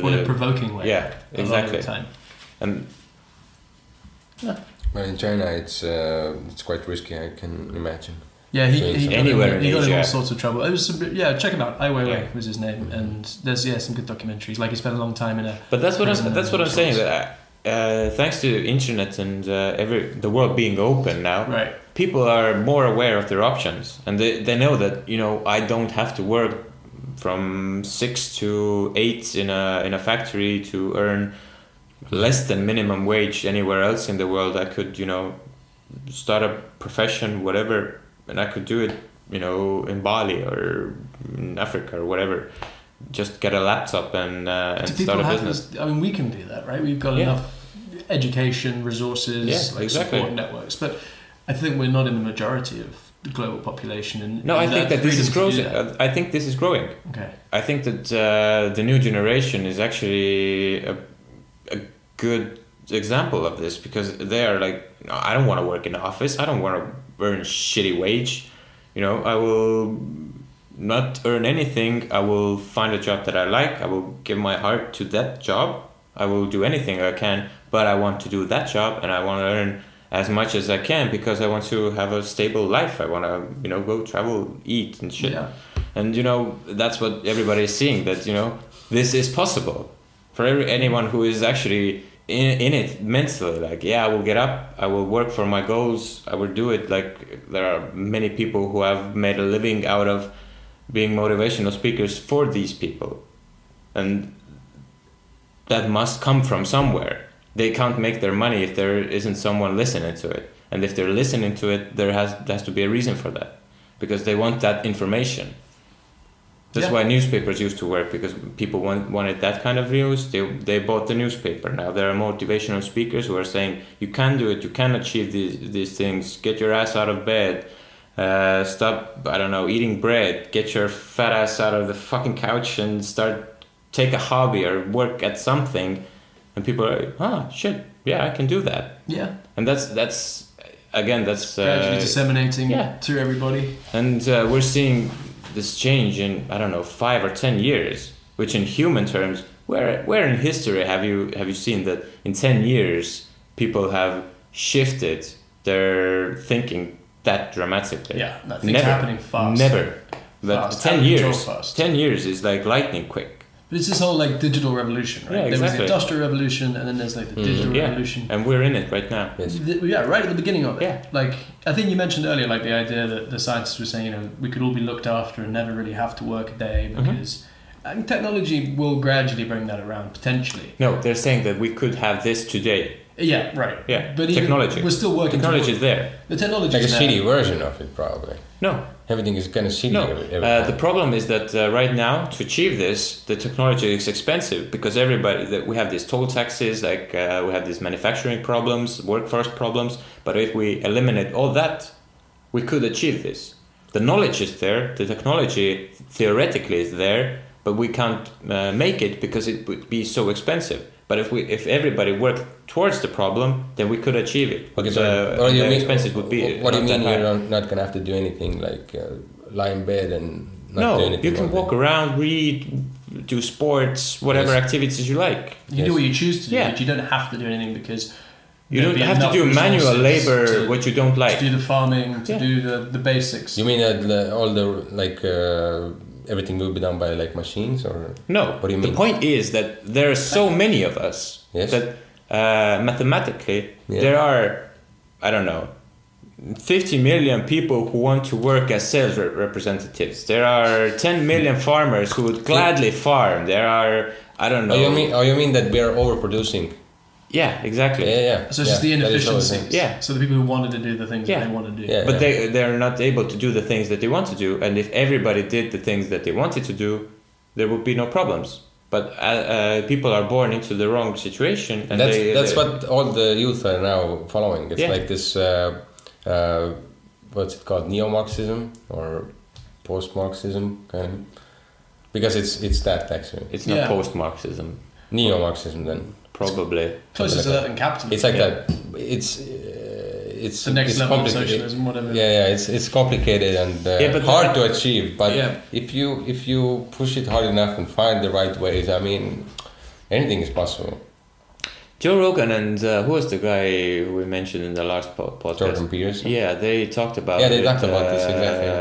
for Or in a provoking way. Yeah, a lot of the exactly. time. and But in China, it's uh, it's quite risky. I can imagine. Yeah, he, Doing he, something. got Anywhere in, in he got in all sorts of trouble. It was some, yeah, check him out. Ai Weiwei Yeah. was his name, and there's yeah some good documentaries. Like he spent a long time in a. But that's what I'm. That's what I'm saying. That uh, thanks to internet and uh, every the world being open now, Right. people are more aware of their options and they, they know that you know I don't have to work from six to eight in a in a factory to earn less than minimum wage anywhere else in the world. I could you know start a profession, whatever, and I could do it you know in Bali or in Africa or whatever. Just get a laptop and uh, and start a business. this? I mean, we can do that, right? We've got Yeah. enough education, resources, Yeah, like exactly. support networks, but I think we're not in the majority of the global population. And No, I think that this is growing. I think this is growing. Okay. I think that uh, the new generation is actually a, a good example of this because they are like, no, I don't want to work in the office. I don't want to earn shitty wage. You know, I will not earn anything. I will find a job that I like. I will give my heart to that job. I will do anything I can, but I want to do that job and I want to earn as much as I can because I want to have a stable life. I want to, you know, go travel, eat and shit. Yeah. And you know, that's what everybody is seeing that, you know, this is possible for every, anyone who is actually in, in it mentally. Like, yeah, I will get up, I will work for my goals, I will do it. Like, there are many people who have made a living out of being motivational speakers for these people. And that must come from somewhere. They can't make their money if there isn't someone listening to it. And if they're listening to it, there has, there has to be a reason for that. Because they want that information. That's Yeah. why newspapers used to work because people want, wanted that kind of news. They, they bought the newspaper. Now there are motivational speakers who are saying you can do it, you can achieve these, these things, get your ass out of bed, uh, stop, I don't know, eating bread, get your fat ass out of the fucking couch and start, take a hobby or work at something. And people are like, ah, shit, yeah, I can do that. Yeah. And that's, that's again, that's. Gradually Uh, disseminating yeah. to everybody. and uh, we're seeing this change in I don't know five or ten years, which in human terms, where where in history have you have you seen that in ten years people have shifted their thinking that dramatically? Yeah, things are happening fast. Never. But Fast, ten out of control years, fast. ten years is like lightning quick. But it's this whole like digital revolution, right? Yeah, exactly. There was the industrial revolution, and then there's like the digital Yeah, revolution. and we're in it right now. Yes. Th- Yeah, right at the beginning of it. Yeah. Like I think you mentioned earlier, like the idea that the scientists were saying, you know, we could all be looked after and never really have to work a day Mm-hmm. because I think technology will gradually bring that around potentially. No, they're saying that we could have this today. Yeah, right. Yeah, but even- technology. We're still working. Technology is there. The technology Like a is there. shitty version of it, probably. No, Everything is kind of shitty. No, every, every uh, the problem is that uh, right now to achieve this, the technology is expensive because everybody that we have these toll taxes, like uh, we have these manufacturing problems, workforce problems. But if we eliminate all that, we could achieve this. The knowledge is there, the technology theoretically is there, but we can't uh, make it because it would be so expensive. But if we, if everybody worked towards the problem, then we could achieve it. Okay, so uh, what do you the mean? expenses would be. What do you mean you're not, not gonna have to do anything like uh, lie in bed and not do no, you can all day? walk around, read, do sports, whatever Yes. activities you like. You can do what you choose to do, Yeah. but you don't have to do anything because You don't have to do manual labor, to, what you don't like, to do the farming, to Yeah. do the, the basics. You mean that all the like uh, everything will be done by like machines or? No, What do you mean the point is that there are so many of us Yes. that uh, mathematically Yeah. there are, I don't know, 50 million people who want to work as sales re- representatives. There are 10 million farmers who would gladly farm. There are, I don't know. Oh, you mean? Oh, you mean that we are overproducing? Yeah, exactly. Yeah, yeah. So it's yeah, just the that is always inefficiencies. Yeah. So the people who wanted to do the things Yeah. that they want to do. Yeah. but they they're not able to do the things that they want to do and if everybody did the things that they wanted to do there would be no problems but uh, uh, people are born into the wrong situation and that's they, that's they- what all the youth are now following. It's Yeah. like this. Uh, uh, what's it called? Neo-Marxism or post-Marxism, kind of. Because it's it's that actually. it's not Yeah. post-marxism Neo-Marxism then. Probably Closer to like that than capitalism. It's like Yeah. that. It's uh, it's the next it's level of socialism, whatever. Yeah, yeah, it's it's complicated and uh, Yeah, but hard the- to achieve. But Yeah. if you if you push it hard enough and find the right ways, I mean, anything is possible. joe rogan and uh, who was the guy we mentioned in the last po- podcast Jordan Peterson. yeah they talked about Yeah, they it, talked about this, exactly, uh,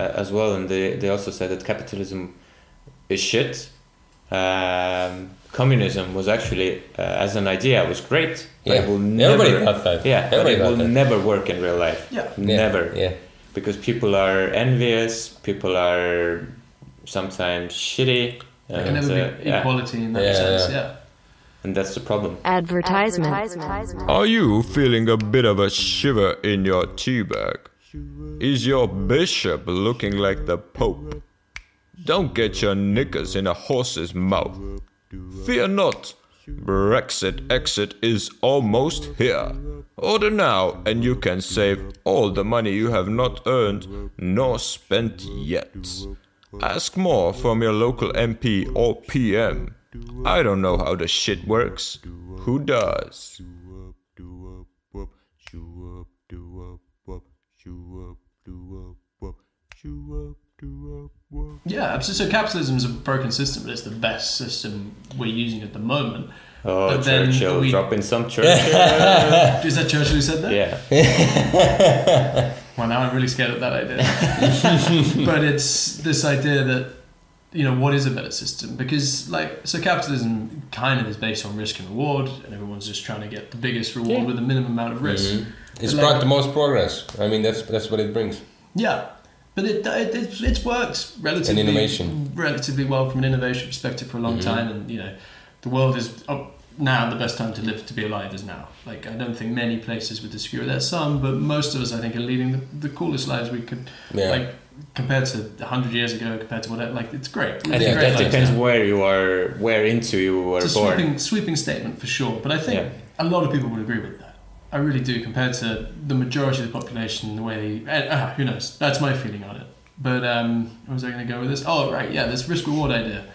uh, as well and they, they also said that capitalism is shit um, communism was actually uh, as an idea was great. but Yeah. it will Everybody never, thought that. Yeah, but Everybody it will that. never work in real life. Yeah. Yeah, never. Yeah. because people are envious. People are sometimes shitty. There can never uh, be yeah, equality in that Yeah, sense. yeah. Yeah. and that's the problem. Advertisement. Are you feeling a bit of a shiver in your tea bag? Is your bishop looking like the Pope? Don't get your knickers in a horse's mouth. Fear not. Brexit exit is almost here. Order now and you can save all the money you have not earned nor spent yet. Ask more from your local MP or PM. I don't know how the shit works. Who does? Yeah, absolutely. So capitalism is a broken system, but it's the best system we're using at the moment. Oh, But then Churchill we- dropping some Churchill. Is that Churchill who said that? yeah. Well, now I'm really scared of that idea. but it's this idea that, you know, what is a better system? Because, like, so capitalism kind of is based on risk and reward, and everyone's just trying to get the biggest reward Yeah. with the minimum amount of risk. Mm-hmm. It's Like- brought the most progress. I mean, that's that's what it brings. Yeah, but it, it it's, it's worked relatively And innovation. relatively well from an innovation perspective for a long mm-hmm. time, and you know, the world is now the best time to live to be alive is now. Like I don't think many places would disagree with that. Some, but most of us I think are leading the, the coolest lives we could. Yeah. Like compared to hundred years ago, compared to whatever, like it's great. I It's think Yeah, great that depends now. where you are, where into you were It's a born. sweeping, sweeping statement for sure, but I think Yeah. a lot of people would agree with that. I really do, compared to the majority of the population, the way uh, who knows? That's my feeling on it. But um, where was I going to go with this? Oh, right, yeah, this risk reward idea.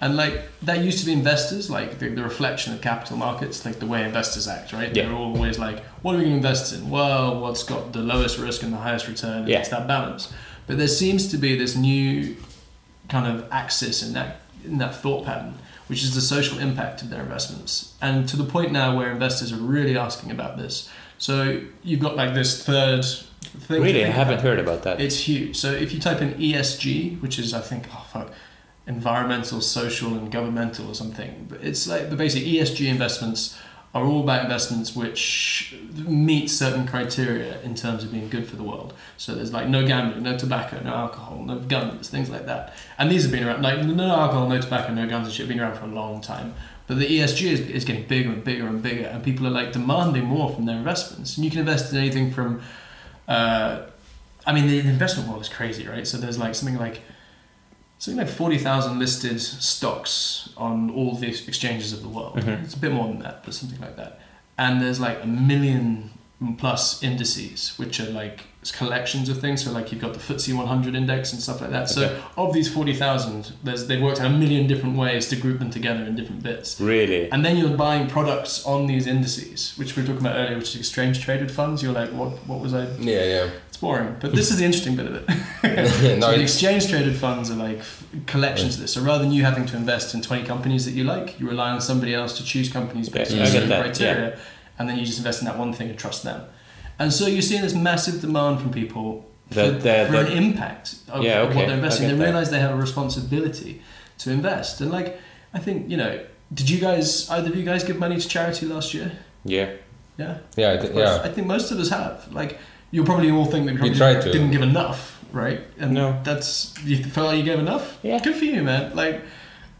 And like that used to be investors, like the, the reflection of capital markets, like the way investors act, right? Yeah. They're always like, what are we going to invest in? Well, what's got the lowest risk and the highest return? Yeah. It's that balance. But there seems to be this new kind of axis in that in that thought pattern, which is the social impact of their investments, and to the point now where investors are really asking about this. So you've got like this third thing. Really, I haven't about. heard about that. It's huge. So if you type in ESG, which is I think oh fuck, environmental, social, and governmental or something, but it's like the basic ESG investments are all about investments which meet certain criteria in terms of being good for the world. So there's like no gambling, no tobacco, no alcohol, no guns, things like that. And these have been around, like no alcohol, no tobacco, no guns and shit, have been around for a long time. But the ESG is, is getting bigger and bigger and bigger, and people are like demanding more from their investments. And you can invest in anything from, uh, I mean, the, the investment world is crazy, right? So there's like something like something like 40,000 listed stocks on all the exchanges of the world. Mm-hmm. It's a bit more than that, but something like that. And there's like a million plus indices, which are like collections of things. So like you've got the FTSE 100 index and stuff like that. So of these 40,000, there's they've worked out a million different ways to group them together in different bits. really. And then you're buying products on these indices, which we were talking about earlier, which is exchange traded funds. You're like, what? What was I? Yeah, yeah. Boring, but this is the interesting bit of it. no, so the exchange traded funds are like collections of this. So rather than you having to invest in 20 companies that you like, you rely on somebody else to choose companies based Yeah, on certain criteria, and then you just invest in that one thing and trust them. And so you're seeing this massive demand from people for, that- for an impact of, Yeah, okay, what they're investing. They get that. realize they have a responsibility to invest. And like, I think, you know, did you guys, either of you guys give money to charity last year? Yeah. Yeah? Yeah, I course. yeah. I think most of us have. Like, you'll probably all think that we probably tried to. didn't give enough, right? And No. that's you felt like you gave enough. Yeah. Good for you, man. Like,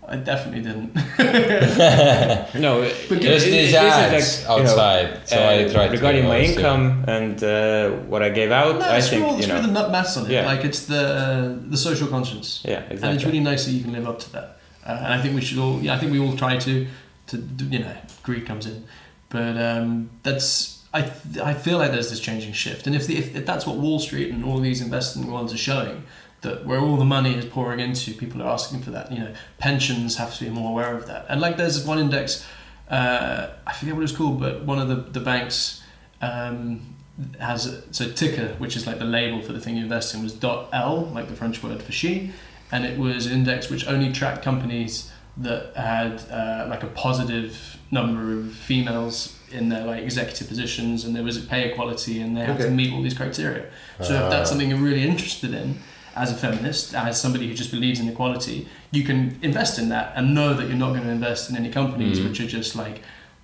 I definitely didn't. No, it- But There's it- these it isn't ads like, you know, outside, so I uh, try to. regarding my see- income and uh, what I gave out. no, I screw, think all, you know. the nut maths on it. Yeah. Like, it's the the social conscience. Yeah, exactly. And it's really nice that you can live up to that. Uh, and I think we should all. Yeah, I think we all try to. To you know, greed comes in, but um, that's. I, I feel like there's this changing shift, and if, the, if if that's what Wall Street and all these investment ones are showing, that where all the money is pouring into, people are asking for that. You know, pensions have to be more aware of that. And like, there's this one index, uh, I forget what it's called, but one of the the banks um, has a, so ticker, which is like the label for the thing you invest in, was dot L, like the French word for she, and it was an index which only tracked companies that had uh, like a positive number of females in their like executive positions, and there was pay equality, and they had to meet all these criteria. So if that's something you're really interested in. As a feminist, as somebody who just believes in equality, you can invest in that and know that you're not going to invest in any companies Mm. which are just like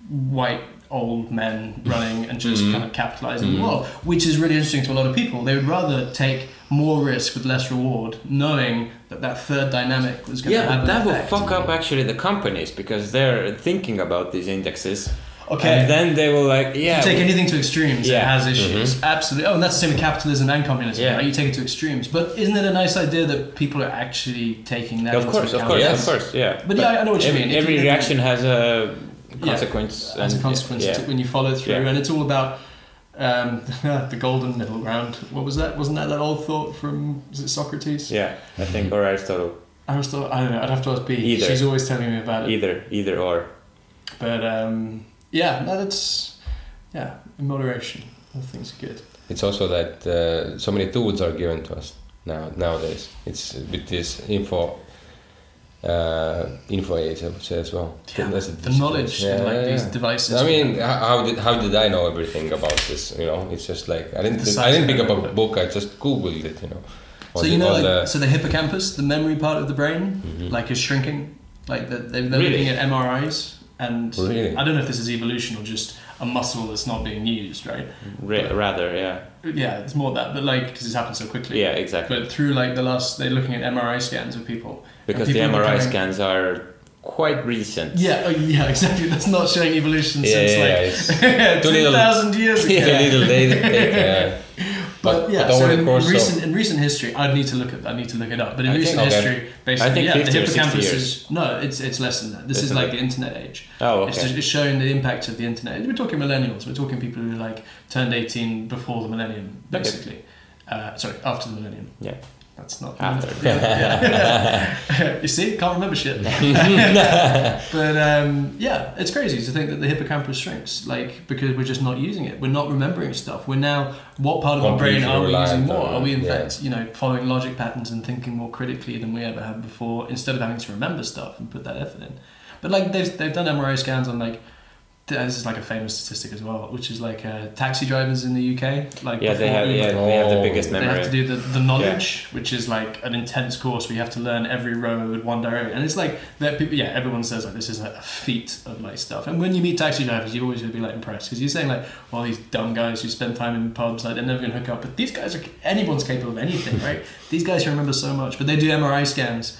white old men running and just Mm. kind of capitalizing the world, which is really interesting to a lot of people. They would rather take more risk with less reward, knowing that that third dynamic was going to Yeah, have but an that will fuck up actually the companies because they're thinking about these indexes. Okay. And then they will like, If yeah. you take we- anything to extremes, it has issues. Absolutely. Oh, and that's the same with capitalism and communism. Yeah. Right? You take it to extremes. But isn't it a nice idea that people are actually taking that Of into course, of course, Yes. of course, yeah. But yeah, I know what you every, mean. If Every you- reaction has a Yeah, consequence. as a consequence yeah. to- when you follow through, Yeah. and it's all about um, the golden middle ground. What was that? Wasn't that that old thought from was it Socrates? Yeah, I think, or Aristotle. Aristotle. I don't know. I'd have to ask B. Either. She's always telling me about it. Either, either or. But um, yeah, no, that's yeah, in moderation. All things are good. It's also that uh, so many tools are given to us now nowadays. It's with this info uh, info age, I would say as well. Yeah, the knowledge in like these devices. I mean, how did how did I know everything about this? You know, it's just like I didn't I didn't pick up a book. I just googled it. You know. So you the- know, like, the- so the hippocampus, the memory part of the brain, Mhm. like is shrinking. Like the, they, they're Really? looking at MRIs, and Really? I don't know if this is evolution or just a muscle that's not being used, right? Ra- rather, yeah. Yeah, it's more that, but like because it's happened so quickly. Yeah, exactly. But through like the last, they're looking at MRI scans of people. and because the people are MRI becoming- scans are quite recent. Yeah, oh, yeah, exactly. That's not showing evolution Yeah, since yeah, yeah, like Too two years ago. Too little data. But, But- yeah, so in, course recent in recent history, I'd need to look at I need to look it up. But in I recent okay. history, basically, I think yeah, the or 60 hippocampus years. is no, it's it's less than that. This Less is like the internet age. Oh, It's, okay. just, it's showing the impact of the internet. We're talking millennials. We're talking people who like turned eighteen before the millennium, Okay. basically. Uh, sorry, after the millennium. Yeah. That's not After. Yeah. you see, can't remember shit. but um, yeah, it's crazy to think that the hippocampus shrinks, like because we're just not using it. We're not remembering stuff. We're now what part of our brain are we using more? Are we in yeah. fact, you know, following logic patterns and thinking more critically than we ever have before, instead of having to remember stuff and put that effort in? But like they've they've done MRI scans on like. This is like a famous statistic as well, which is like uh, taxi drivers in the UK. Like Yeah, they have, Uber, yeah, they have the biggest they have to do the, the knowledge, which is like an intense course We have to learn every road, one direction. And it's like that people, yeah, everyone says like this is like a feat of like stuff. And when you meet taxi drivers, you always gonna be like impressed because you're saying like, well, these dumb guys who spend time in pubs, like they're never gonna hook up. But these guys are anyone's capable of anything, right? these guys remember so much. But they do MRI scans.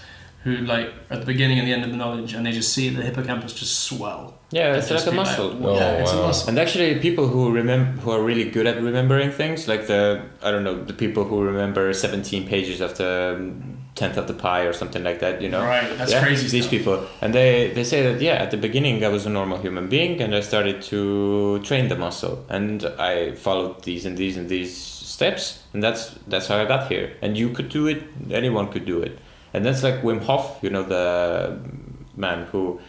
Who like at the beginning and the end of the knowledge, and they just see the hippocampus just swell. Yeah, it's like a be muscle. yeah, Oh, it's a muscle. And actually, people who remember who are really good at remembering things, like the I don't know, the people who remember seventeen pages of the um, tenth of the pi or something like that, you know. Right, that's Yeah, crazy These stuff. people, and they they say that yeah, at the beginning I was a normal human being, and I started to train the muscle, and I followed these and these and these steps, and that's that's how I got here. And you could do it. Anyone could do it. And that's like Wim Hof, you know, the man who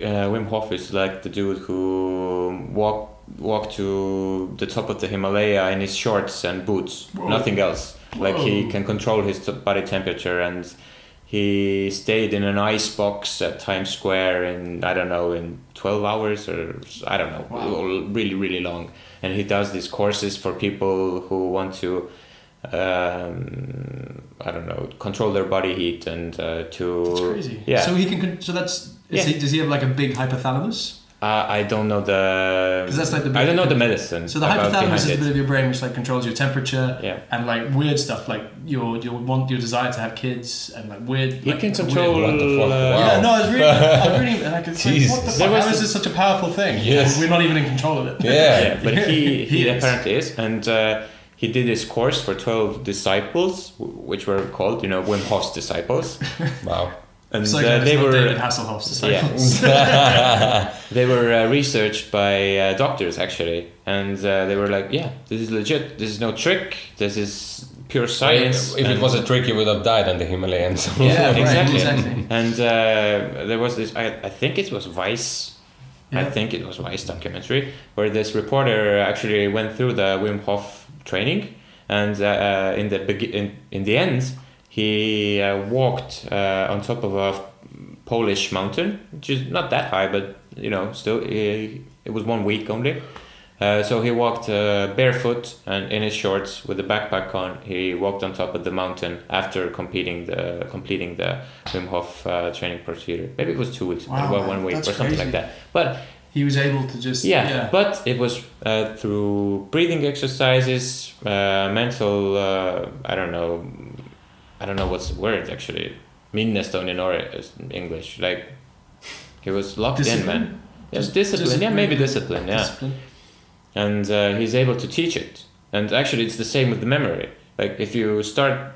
uh, Wim Hof is like the dude who walk walk to the top of the Himalaya in his shorts and boots, Whoa. nothing else. Like he can control his body temperature, and he stayed in an ice box at Times Square in I don't know in twelve hours or I don't know, Wow. really really long. And he does these courses for people who want to. Um, I don't know, control their body heat and uh, to It's crazy. yeah. So he can. So that's. Is Yeah. he, does he have like a big hypothalamus? Uh, I don't know the. 'Cause that's like the I don't know the medicine. So the hypothalamus is the bit of your brain which like controls your temperature Yeah. and like weird stuff like your your want your desire to have kids and like weird. He like, can weird- control. What the fuck? uh, Wow. Yeah, no, it's really, I really, like, it's like, Jesus. what the fuck? was How is this such a powerful thing? Yes. We're not even in control of it. Yeah. yeah, but he he, He is. apparently is, and uh, he did this course for twelve disciples, which were called, you know, Wim Hof's disciples, Wow. and So uh, they were David Hasselhoff's disciples. Yeah. they were uh, researched by uh, doctors actually, and uh, they were like, yeah, this is legit. This is no trick. This is pure science. If it was a trick, you would have died on the Himalayas. Yeah, Right, exactly. exactly. And uh, there was this. I, I think it was Vice. I think it was Vice documentary where this reporter actually went through the Wim Hof training, and uh, uh, in the begi- in, in the end, he uh, walked uh, on top of a Polish mountain, which is not that high, but you know, still uh, it was one week only, Uh, so he walked uh, barefoot and in his shorts with the backpack on. He walked on top of the mountain after competing the completing the Wim Hof uh, training procedure. Maybe it was two weeks, Wow, well, one week or something crazy. like that. But He was able to just yeah, but it was uh, through breathing exercises, uh, mental. Uh, I don't know. I don't know what's the word actually. Minnestone in or English. Like he was locked in, man. Yes, Just discipline. Yeah, maybe discipline. Yeah, discipline. and uh, he's able to teach it. And actually, it's the same with the memory. Like if you start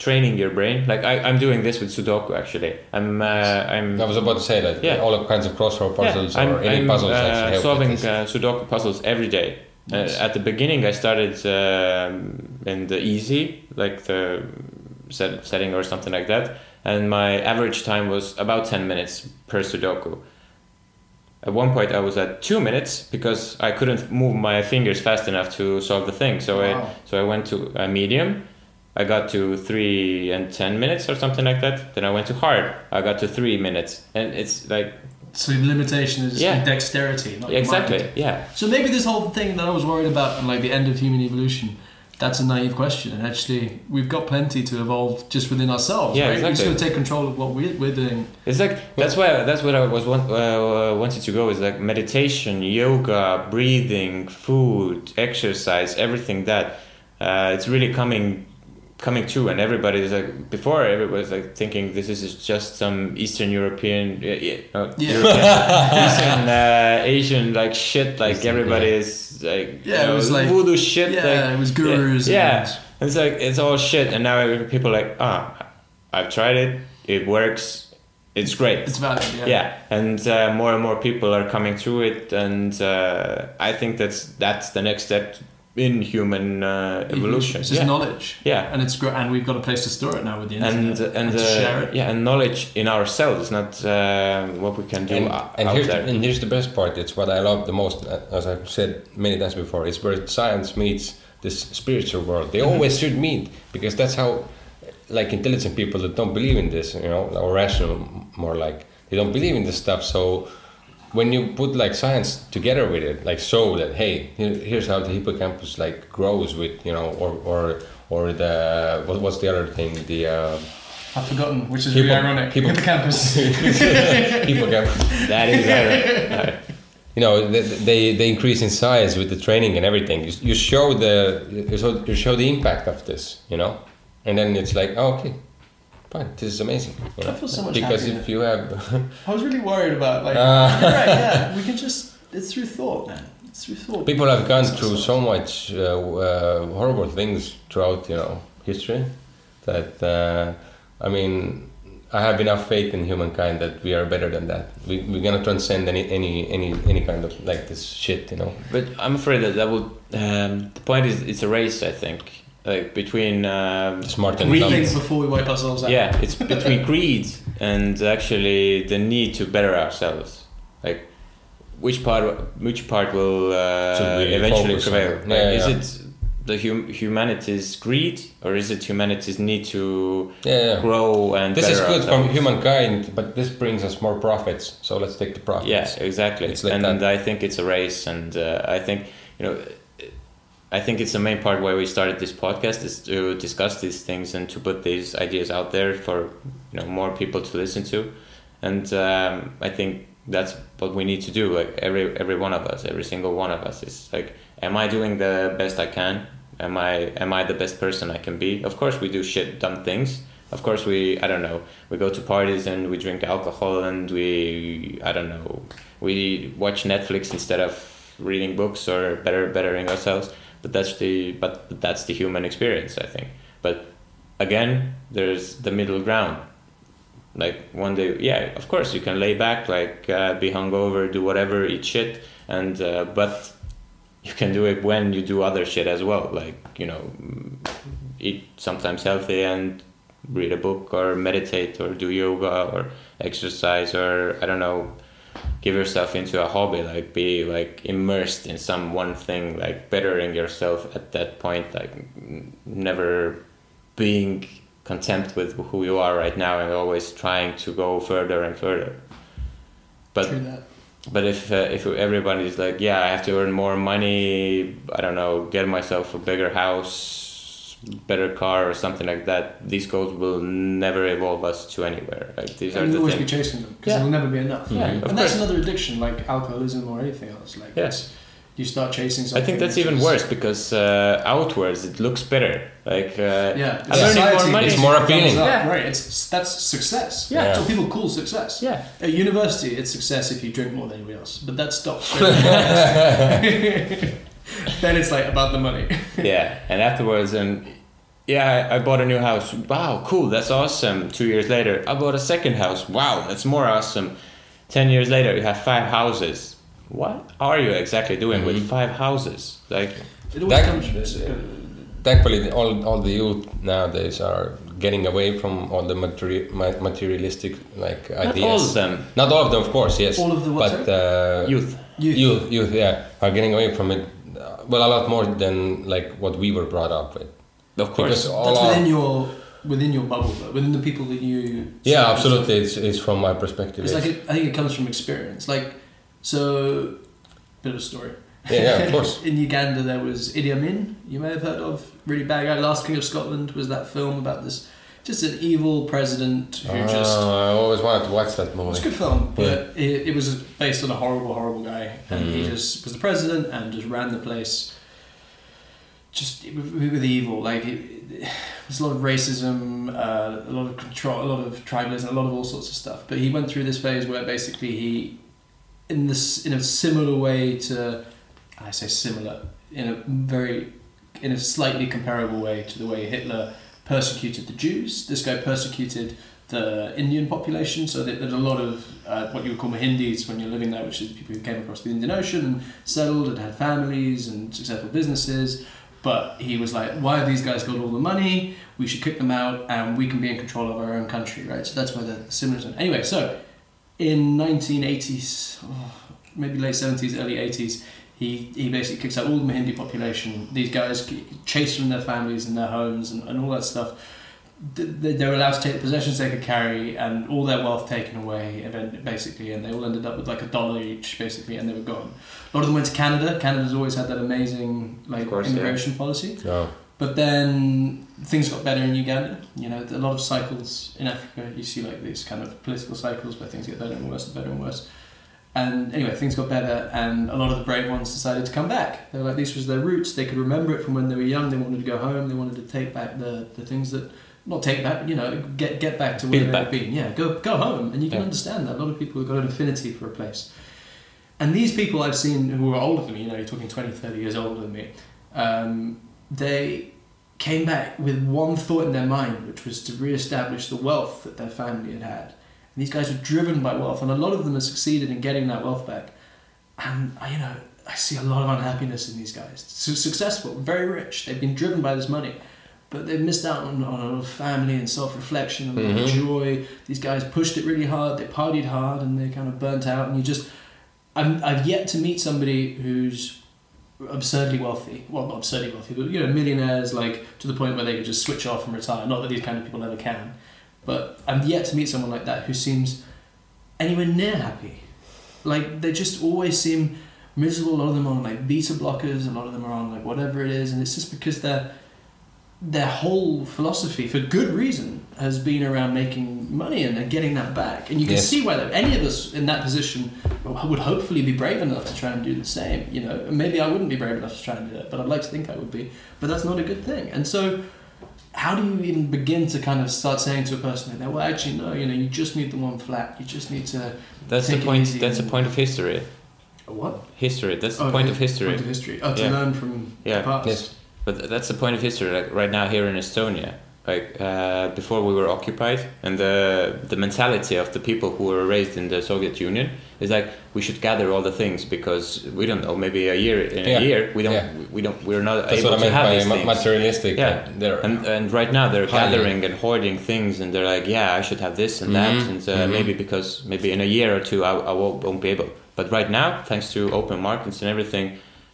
training your brain, like I, I'm doing this with Sudoku. Actually, I'm. Uh, I'm. I was about to say that Yeah. all kinds of crossword puzzles I'm, or any I'm, puzzles uh, solving uh, Sudoku puzzles every day. Nice. Uh, at the beginning, I started um, in the easy, like the set, setting or something like that, and my average time was about ten minutes per Sudoku. At one point, I was at two minutes because I couldn't move my fingers fast enough to solve the thing. So I so I went to a medium. I got to three and ten minutes or something like that. Then I went to hard. I got to three minutes, and it's like So the limitation is Yeah. dexterity, not exactly mind. yeah. So maybe this whole thing that I was worried about, like the end of human evolution, that's a naive question. And actually, we've got plenty to evolve just within ourselves. Yeah, right? We're just exactly. to take control of what we're, we're doing. It's like that's why that's what I was want, uh, wanted to go is like meditation, yoga, breathing, food, exercise, everything that uh, it's really coming coming true and everybody is like before everybody was like thinking this is just some Eastern European yeah, no, Yeah. European, Eastern uh, Asian like shit like Eastern, everybody yeah. is like Yeah, you know, it was like- voodoo shit yeah, like it was gurus yeah, and- yeah. it's like it's all shit and now people are like ah I've tried it it works it's great It's valid. Yeah. yeah, and uh, more and more people are coming through it, and uh, I think that's that's the next step in human uh, evolution. It's just yeah. knowledge. Yeah. And it's great, and we've got a place to store it now with the and internet. and, to uh, share it. yeah, and knowledge in ourselves, not uh, what we can do And, out and, here's there. the, and here's the best part. It's what I love the most, uh, as I've said many times before. It's where science meets this spiritual world. They Mm-hmm. always should meet because that's how, like intelligent people that don't believe in this, you know, or rational, more like they don't believe in this stuff. So when you put like science together with it, like show that hey, here's how the hippocampus like grows with you know, or or or the what, what's the other thing the. Uh, I've forgotten, which is Hippo- really ironic. hippo- Hippocampus. hippocampus. that is ironic. you know they, they they increase in size with the training and everything you, you show the you show, you show the impact of this you know and then it's like oh, okay fine this is amazing you? I feel so much because happier. if you have I was really worried about like. Uh. right, yeah, we can just. It's through thought, man. It's through thought. people have gone through so much uh, uh, horrible things throughout you know history that uh, I mean I have enough faith in humankind that we are better than that we, we're gonna transcend any any any any kind of like this shit you know But I'm afraid that that would. Um, the point is, it's a race. I think, like between. Um, smart and Greed. dumb. Think before we wipe ourselves out. yeah, it's between greed and actually the need to better ourselves. Like, which part? Which part will uh, eventually prevail? Like, yeah. Is it the hum- humanity's greed, or is it humanity's need to Yeah, yeah. grow and This is good for ourselves? humankind, but this brings us more profits. So let's take the profits. Yeah, exactly. Like and that. I think it's a race, and uh, I think you know, I think it's the main part why we started this podcast is to discuss these things and to put these ideas out there for you know more people to listen to, and um, I think that's what we need to do. Like every every one of us, every single one of us is like, am I doing the best I can? Am I am I the best person I can be? Of course, we do shit dumb things. Of course, we I don't know. We go to parties and we drink alcohol and we I don't know. We watch Netflix instead of reading books or better bettering ourselves. But that's the but that's the human experience, I think. But again, there's the middle ground. Like one day, yeah, of course you can lay back, like uh, be hungover, do whatever, eat shit, and uh, but you can do it when you do other shit as well, like you know, eat sometimes healthy and read a book or meditate or do yoga or exercise or I don't know, give yourself into a hobby, like be like immersed in some one thing, like bettering yourself at that point, like never being content with who you are right now and always trying to go further and further. But but if uh, if everybody's like, yeah, I have to earn more money, I don't know, get myself a bigger house, better car, or something like that, these goals will never evolve us to anywhere. Like these are And the you'll always be chasing them because Yeah. it'll never be enough. Yeah, and of that's another addiction, like alcoholism or anything else. Like yes. you start chasing something. I think that's even is- worse because uh, outwards it looks better. Like uh, Yeah, I'm earning more society money. It's more appealing. up, Yeah. right? It's that's success. Yeah. that's what people call success. Yeah. At university, it's success if you drink more than anybody else, but that stops. straight away. then it's like about the money. yeah, and afterwards, and yeah, I, I bought a new house. Wow, cool, that's awesome. Two years later, I bought a second house. Wow, that's more awesome. Ten years later, you have five houses. What are you exactly doing with five houses? Like, That- comes. Thankfully, all, all the youth nowadays are getting away from all the materi- materialistic like not ideas. all of them. Not all of them, of course, yes. All of the what, But uh, Youth. Youth. youth, youth, yeah, are getting away from it. Well, a lot more than like what we were brought up with. Of course. Because all That's within your within your bubble, though, within the people that you. yeah, absolutely. It's, it's from my perspective. It's yes. like it, I think it comes from experience. Like, so, bit of a story. Yeah, yeah, of course. In Uganda, there was Idi Amin. You may have heard of really bad guy. Last King of Scotland was that film about this, just an evil president who just. Oh, I always wanted to watch that movie. It's a good film, but Yeah. it, it was based on a horrible, horrible guy, and he Mm. just was the president and just ran the place. Just with, with evil, like it, it, there's a lot of racism, uh, a lot of control, a lot of tribalism, a lot of all sorts of stuff. But he went through this phase where basically he, in this in a similar way to, I say similar, in a very, in a slightly comparable way to the way Hitler persecuted the Jews. This guy persecuted the Indian population, so that there's a lot of uh, what you would call Mahindis when you're living there, which is people who came across the Indian Ocean and settled and had families and successful businesses. But he was like, why have these guys got all the money? We should kick them out and we can be in control of our own country, right? So that's where the similar. Anyway, so in 1980s, oh, maybe late 70s, early 80s, he, he basically kicks out all the Mahindi population. These guys chased from their families and their homes and, and all that stuff. They they were allowed to take the possessions they could carry and all their wealth taken away, basically, and they all ended up with like a dollar each, basically, and they were gone. A lot of them went to Canada. Canada's always had that amazing like course, yeah. immigration policy. No. But then things got better in Uganda. You know, a lot of cycles in Africa. You see like these kind of political cycles where things get better and worse and better and worse. And anyway, things got better, and a lot of the brave ones decided to come back. They were like, these was their roots. They could remember it from when they were young. They wanted to go home. They wanted to take back the, the things that, not take back, you know, get get back to where they've been. Yeah, go go home, and you can Yeah. understand that. A lot of people have got an affinity for a place. And these people I've seen who are older than me, you know, you're talking 20, 30 years older than me, um, they came back with one thought in their mind, which was to re-establish the wealth that their family had had. These guys were driven by wealth, and a lot of them have succeeded in getting that wealth back. And I, you know, I see a lot of unhappiness in these guys. Su- successful, very rich. They've been driven by this money, but they've missed out on, on a lot of family and self-reflection and a lot of joy. These guys pushed it really hard. They partied hard, and they kind of burnt out. And you just, I'm, I've yet to meet somebody who's absurdly wealthy. Well, not absurdly wealthy, but you know, millionaires like to the point where they could just switch off and retire. Not that these kind of people ever can, but I'm yet to meet someone like that who seems anywhere near happy. Like they just always seem miserable. A lot of them are on like beta blockers. A lot of them are on like whatever it is, and it's just because their their whole philosophy, for good reason, has been around making money and, and getting that back. And you can Yes. see why that, any of us in that position would hopefully be brave enough to try and do the same. You know, maybe I wouldn't be brave enough to try and do that, but I'd like to think I would be. But that's not a good thing. And so, how do you even begin to kind of start saying to a person like that, well, actually, no, you know, you just need the one flat. You just need to. That's the point. That's the point of history. What? History. That's the Oh, point of history. Point of history. Oh, to Yeah. learn from Yeah. the past. Yes. But that's the point of history. Like right now here in Estonia, like uh, before we were occupied, and the the mentality of the people who were raised in the Soviet Union is like we should gather all the things because we don't know maybe a year in Yeah. a year we don't Yeah. we don't we're not That's able what I to meant have by these materialistic. Yeah, they're- and and right now they're Highly. gathering and hoarding things, and they're like, yeah, I should have this and that, Mhm, and uh, mhm. maybe because maybe in a year or two I, I won't, won't be able. But right now, thanks to open markets and everything,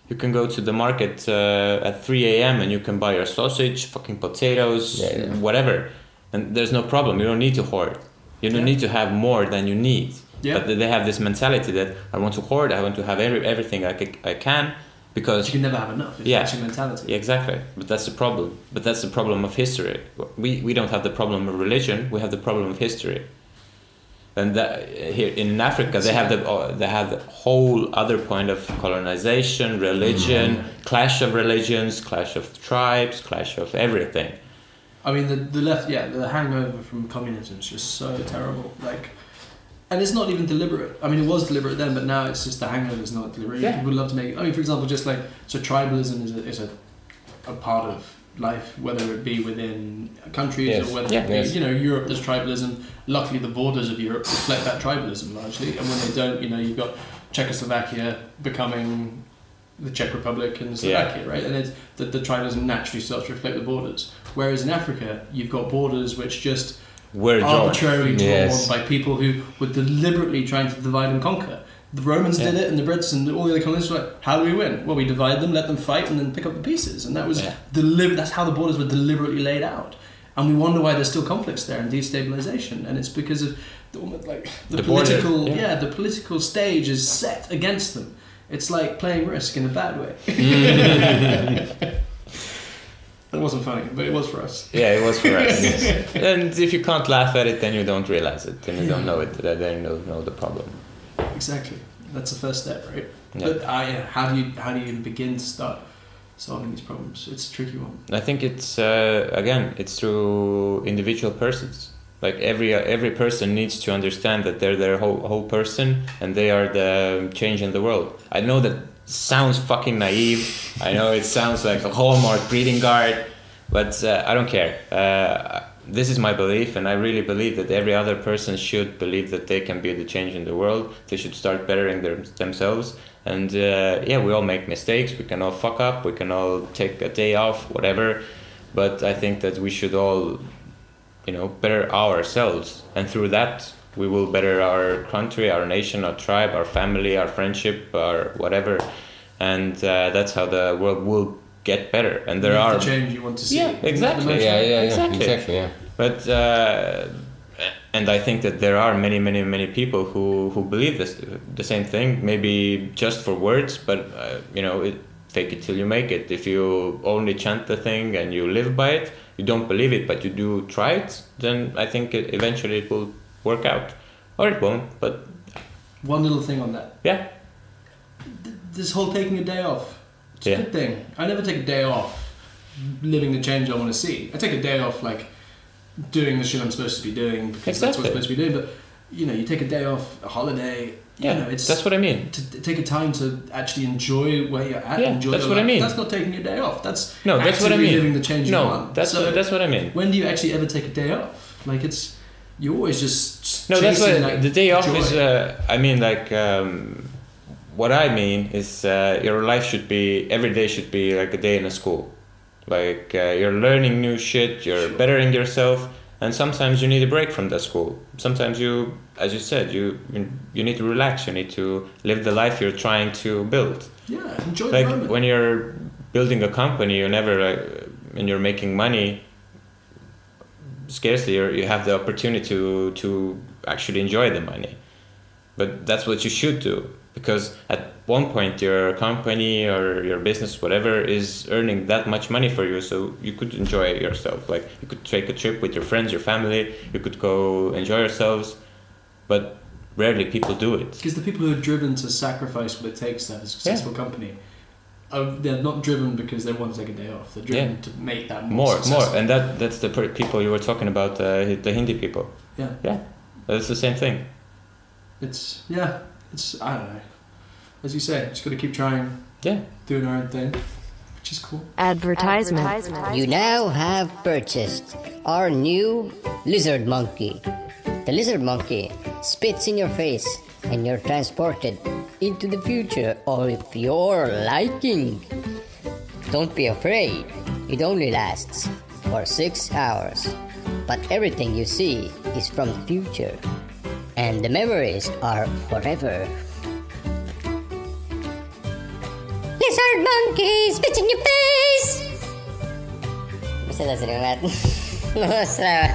you can go to the market uh, at 3 a.m. and you can buy your sausage, fucking potatoes, Yeah, yeah. whatever, and there's no problem. You don't need to hoard. You don't Yeah. need to have more than you need. Yeah. But they have this mentality that I want to hoard, I want to have every, everything I, I can because You can never have enough. If Yeah. That's your mentality. Yeah, exactly. But that's the problem. But that's the problem of history. We, we don't have the problem of religion. We have the problem of history. And that, here in Africa, they have the uh, they have the whole other point of colonization, religion, clash of religions, clash of tribes, clash of everything. I mean, the, the left, yeah, the hangover from communism is just so terrible. Like, and it's not even deliberate. I mean, it was deliberate then, but now it's just the hangover is not deliberate. Yeah. People would love to make. I mean, for example, just like so, tribalism is a, is a, a part of life, whether it be within countries Yes. or whether Yeah. it be, Yes. you know, Europe. There's tribalism. Luckily, the borders of Europe reflect that tribalism largely, and when they don't, you know, you've got Czechoslovakia becoming the Czech Republic and Slovakia, right? And it's, the, the tribalism naturally starts to reflect the borders. Whereas in Africa, you've got borders which just We're arbitrarily drawn Yes. by people who were deliberately trying to divide and conquer. The Romans did it, and the Brits and all the other colonists were like, "How do we win? Well, we divide them, let them fight, and then pick up the pieces." And that was Yeah. deliberate. That's how the borders were deliberately laid out. And we wonder why there's still conflicts there and destabilization, and it's because of the, like the, The border, political, yeah. yeah, the political stage is set against them. It's like playing Risk in a bad way. That wasn't funny, but it was for us. Yeah, it was for us. and if you can't laugh at it, then you don't realize it, then you don't know it, then you don't know the problem. Exactly. That's the first step, right? Yeah. But uh, yeah, how do you how do you even begin to start solving these problems? It's a tricky one. I think it's uh, again, it's through individual persons. Like every every person needs to understand that they're their whole whole person and they are the change in the world. I know that sounds fucking naive. I know it sounds like a hallmark greeting card, but uh, I don't care. Uh, this is my belief, and I really believe that every other person should believe that they can be the change in the world. They should start bettering their, themselves. And uh, yeah, we all make mistakes. We can all fuck up. We can all take a day off, whatever. But I think that we should all, you know, better ourselves, and through that we will better our country, our nation, our tribe, our family, our friendship, our whatever. And uh, that's how the world will get better. And there Make are the change you want to see. Yeah, exactly. Yeah, yeah, yeah, Exactly. exactly. yeah. but uh, and I think that there are many, many, many people who who believe this the same thing. Maybe just for words, but uh, you know, it, take it till you make it. If you only chant the thing and you live by it, you don't believe it, but you do try it. Then I think it, eventually it will work out, or it won't. But One little thing on that. yeah, This whole taking a day off. It's Yeah. a good thing. I never take a day off living the change I want to see. I take a day off like doing the shit I'm supposed to be doing because that's what I'm supposed to be doing. But you know, you take a day off, a holiday. yeah, you know, it's that's what I mean. to to take a time to actually enjoy where you're at. Yeah, enjoy that's what I mean. That's not taking a day off. That's No, that's what I mean. Living the change you No, want. that's So what, that's what I mean. when do you actually ever take a day off? Like it's you're always just No, that's what like, the day off joy. is. Uh, I mean, like, um, what I mean is, uh, your life should be every day should be like a day in a school. Like uh, you're learning new shit, you're bettering yourself, and sometimes you need a break from that school. Sometimes you, as you said, you you need to relax. You need to live the life you're trying to build. yeah, enjoy the Like when you're building a company, you never like, when you're making money. Scarcely, you're, you have the opportunity to to actually enjoy the money, but that's what you should do because at one point your company or your business, whatever, is earning that much money for you, so you could enjoy yourself. Like you could take a trip with your friends, your family. You could go enjoy yourselves, but rarely people do it. Because the people who are driven to sacrifice what it takes to have a successful company, are, they're not driven because they want to take a day off. They're driven Yeah. to make that more, more more and that that's the people you were talking about uh, the hindi people Yeah, yeah that's the same thing it's yeah, it's I don't know. As you say, just got to keep trying, yeah doing our own thing, which is cool. Advertisement. You now have purchased our new lizard monkey. The lizard monkey spits in your face and you're transported into the future of your liking. Don't be afraid, it only lasts for six hours. But everything you see is from the future, and the memories are forever. Lizard monkey spits in your face! Basta na sila natin. Basta.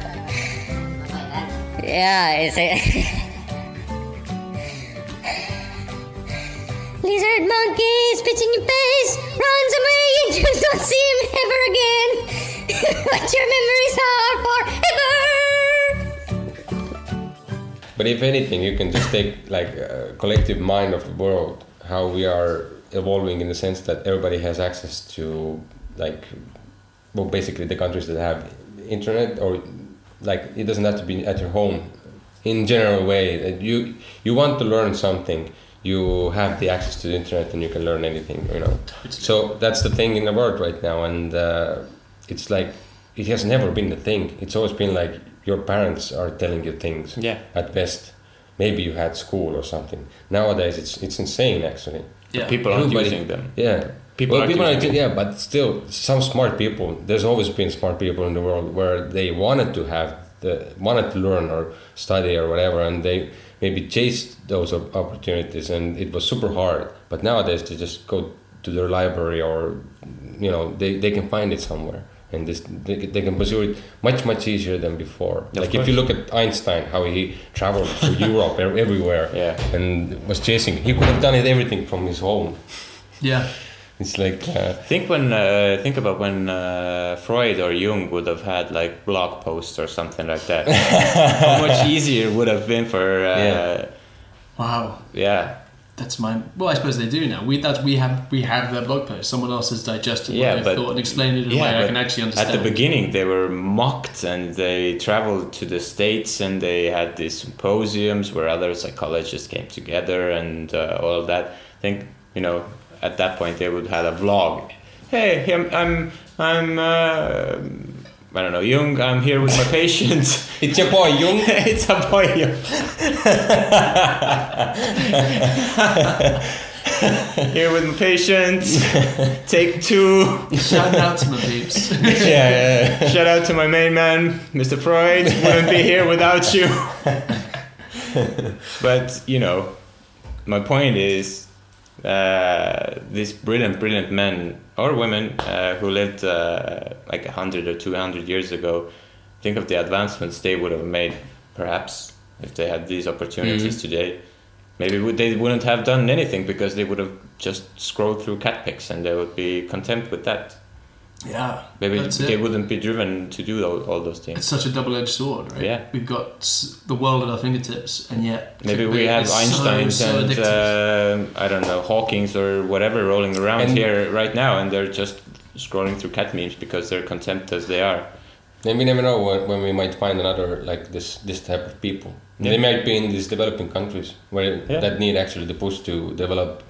Yeah, it's a... lizard monkey spits in your face, runs away, and you don't see him ever again. but your memories are forever. But if anything, you can just take like a collective mind of the world, how we are evolving in the sense that everybody has access to like, well, basically the countries that have internet or like it doesn't have to be at your home. In general way, you you want to learn something, you have the access to the internet and you can learn anything, you know. So that's the thing in the world right now, and uh, it's like it has never been the thing. It's always been like your parents are telling you things. Yeah. At best, maybe you had school or something. Nowadays, it's it's insane actually. Yeah. People aren't Everybody- using them. Yeah. People well, aren't people using aren't, yeah, but still, some smart people. There's always been smart people in the world where they wanted to have the wanted to learn or study or whatever, and they maybe chased those opportunities, and it was super hard. But nowadays, they just go to their library or, you know, they, they can find it somewhere. And this, they, they can pursue it much much easier than before. like if you look at Einstein, how he traveled to Europe everywhere, Yeah. and was chasing. He could have done it everything from his home. Yeah. It's like uh, Think when uh, think about when uh, Freud or Jung would have had like blog posts or something like that. How much easier it would have been for uh, Yeah. Wow. yeah. That's my. Well, I suppose they do now. We that we have we have their blog post. Someone else has digested Yeah, what they've but- thought and explained it in a way I can actually understand. At the beginning, they were mocked and they traveled to the States and they had these symposiums where other psychologists came together and uh, all of that. I think, you know, at that point they would have a vlog. Hey, I'm, I'm, I'm uh, I don't know, Jung, I'm here with my patient. it's your boy Jung. it's a boy, Jung. here with my patient. Take two. Shout out to my peeps. yeah, yeah, Shout out to my main man, Mr. Freud. Wouldn't be here without you. but you know, my point is, uh, these brilliant, brilliant men or women uh, who lived uh, like hundred or two hundred years ago, think of the advancements they would have made, perhaps if they had these opportunities today. Maybe they wouldn't have done anything because they would have just scrolled through cat pics and they would be content with that. Yeah. Maybe they it. wouldn't be driven to do all, all those things. It's such a double-edged sword, right? Yeah. We've got the world at our fingertips, and yet Maybe we have it's so, so and uh, I don't know Hawking's or whatever rolling around And- here right now, and they're just scrolling through cat memes because they're content as they are. And we never know when, when we might find another like this this type of people. They might be in these developing countries where Yeah. that need actually the push to develop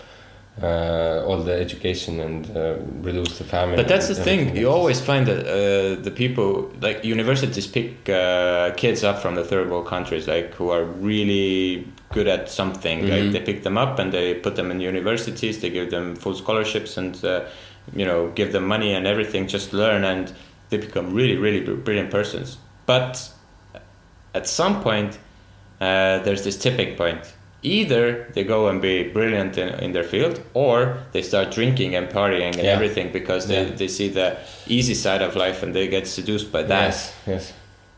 uh, all the education and uh, reduce the famine. But that's the thing. You always find that uh, the people, like universities, pick uh, kids up from the third world countries, like who are really good at something. Like they pick them up and they put them in universities. They give them full scholarships and uh, you know give them money and everything. Just learn and they become really, really brilliant persons. But at some point, uh, there's this tipping point. Either they go and be brilliant in, in their field, or they start drinking and partying and Yeah. everything because they, Yeah. they see the easy side of life and they get seduced by that. Yes, yes.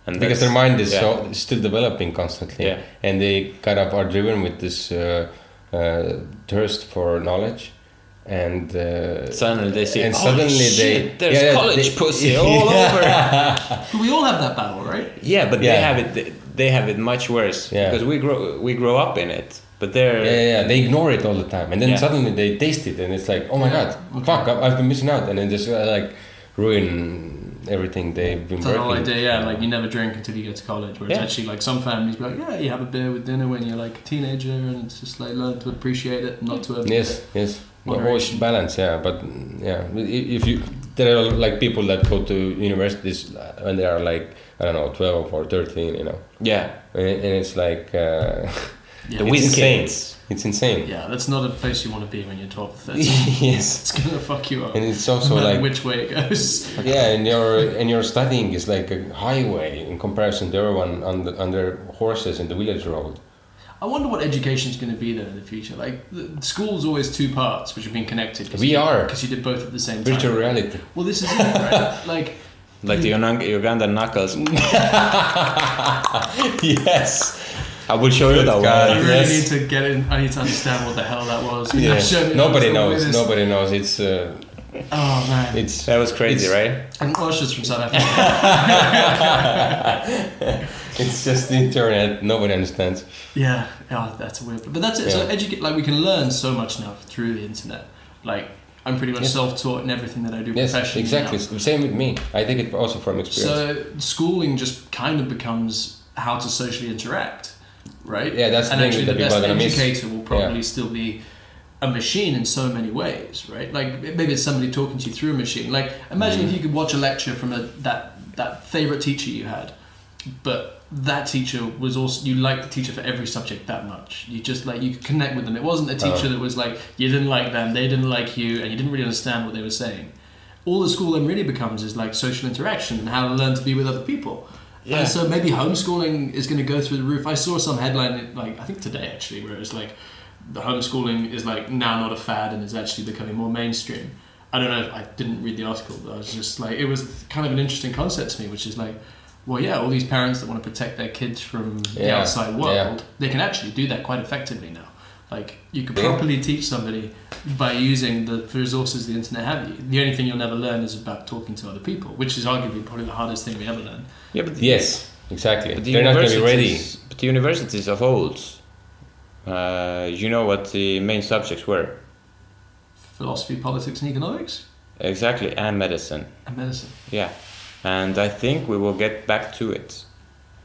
And because their mind is yeah. so still developing constantly, Yeah. and they kind of are driven with this uh, uh, thirst for knowledge, and uh, Suddenly they see, and "Oh, suddenly shit, they there's yeah, college they- pussy all over. We all have that battle, right? Yeah, but they have it. They have it much worse Yeah. because we grow we grow up in it. But they're Yeah, yeah, yeah, they ignore it all the time, and then Yeah. suddenly they taste it, and it's like, oh my god, fuck, I- I've been missing out, and then just uh, like ruin everything they've been It's the whole idea, yeah, like you never drink until you get to college. Whereas Yeah. actually, like some families be like, yeah, you have a beer with dinner when you're like a teenager, and it's just like learn to appreciate it, not to. Yes, yes. The whole balance, yeah. But yeah, if you there are like people that go to universities uh, when they are like I don't know twelve or thirteen, you know, yeah. and, and it's like uh, Yeah. The it's insane. kids. It's insane. Yeah, that's not a place you want to be when you're 12 or 13. yes, it's gonna fuck you up. and it's also no matter like which way it goes. yeah, and your and your studying is like a highway in comparison to everyone on the, on their horses in the village road. I wonder what education is going to be there in the future. Like, the, school's always two parts, which have been connected. Cause We you, are. Because you did both at the same Virtual time. Virtual reality. Well, this is it, right? like, Like the Ugan- Ugandan knuckles. yes. I will show you that God. I one. really Yes. need to get in. I need to understand what the hell that was. Yeah. Nobody knows. Nobody knows. It's uh, Oh man. it's That was crazy, right? And Osher's from South Africa. It's just the internet. Nobody understands. yeah. Oh, that's a weird. But that's it. So educate. Like we can learn so much now through the internet. Like I'm pretty much Yes. self-taught in everything that I do Yes, professionally. exactly. now. Same with me. I think it also from experience. So schooling just kind of becomes how to socially interact, right? Yeah, that's and thing actually the best educator will probably Yeah. still be a machine in so many ways, right? Like maybe it's somebody talking to you through a machine. Like imagine Mm. if you could watch a lecture from a, that that favorite teacher you had, but that teacher was also you liked the teacher for every subject that much. You just like you could connect with them. It wasn't a uh-huh. teacher Oh. that was like you didn't like them, they didn't like you, and you didn't really understand what they were saying. All the school then really becomes is like social interaction and how to learn to be with other people. Yeah. And so maybe homeschooling is going to go through the roof. I saw some headline, like I think today actually, where it's like the homeschooling is like now not a fad and is actually becoming more mainstream. I don't know. I didn't read the article, but I was just like, it was kind of an interesting concept to me, which is like, well, yeah, all these parents that want to protect their kids from the Yeah, outside yeah. world, they can actually do that quite effectively now. Like you could Yeah. properly teach somebody by using the resources the internet have you. The only thing you'll never learn is about talking to other people, which is arguably probably the hardest thing we ever learn. Yeah, but yes, exactly. But the They're not going to be ready. universities- But the universities of old, uh, you know what the main subjects were? Philosophy, politics, and economics, Exactly, and medicine. and medicine. Yeah, and I think we will get back to it.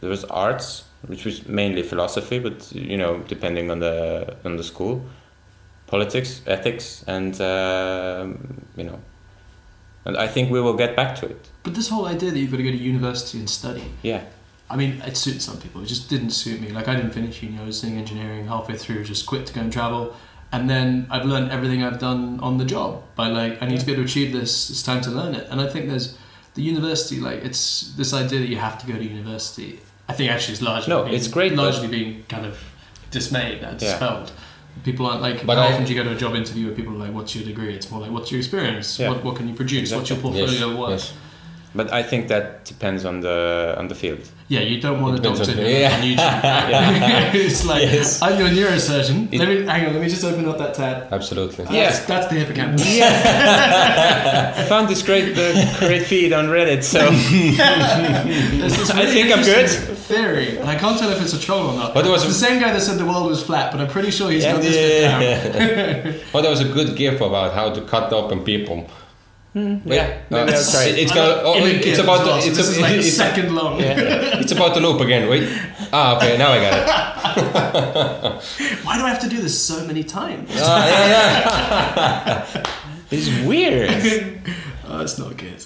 There was arts, which was mainly philosophy, but you know, depending on the on the school, politics, ethics, and um you know, and I think we will get back to it. But this whole idea that you've got to go to university and study, Yeah, I mean, it suits some people. It just didn't suit me. Like, I didn't finish uni. I was doing engineering halfway through, just quit to go and travel. And then I've learned everything I've done on the job by, like, I need to be able to achieve this. It's time to learn it. And I think there's the university, like, it's this idea that you have to go to university. I think actually it's largely No, being, it's great, largely being kind of dismayed and Yeah. dispelled. People aren't like, But how often do you go to a job interview where people are like, what's your degree? It's more like, what's your experience? Yeah. What, what can you produce? What's your portfolio Yes, of work? yes. But I think that depends on the on the field. Yeah, you don't want a Depends doctor on- yeah. on YouTube. it's like Yes. I'm your neurosurgeon. It- let me hang on. Let me just open up that tab. Absolutely. That's, that's the hippocampus. I found this great uh, great feed on Reddit, so this I think I'm good. Theory, and I can't tell if it's a troll or not. But it was- it's the same guy that said the world was flat, but I'm pretty sure he's got this bit down. Well, there was a good gif about how to cut open people. Yeah, Uh, try it. it's gonna. Oh, it's about. as well, to, so it's, this a, is like a it's, second long. it's about to loop again. Wait. Ah, okay. Now I got it. Why do I have to do this so many times? Ah, yeah, yeah. It's weird. oh, it's not good.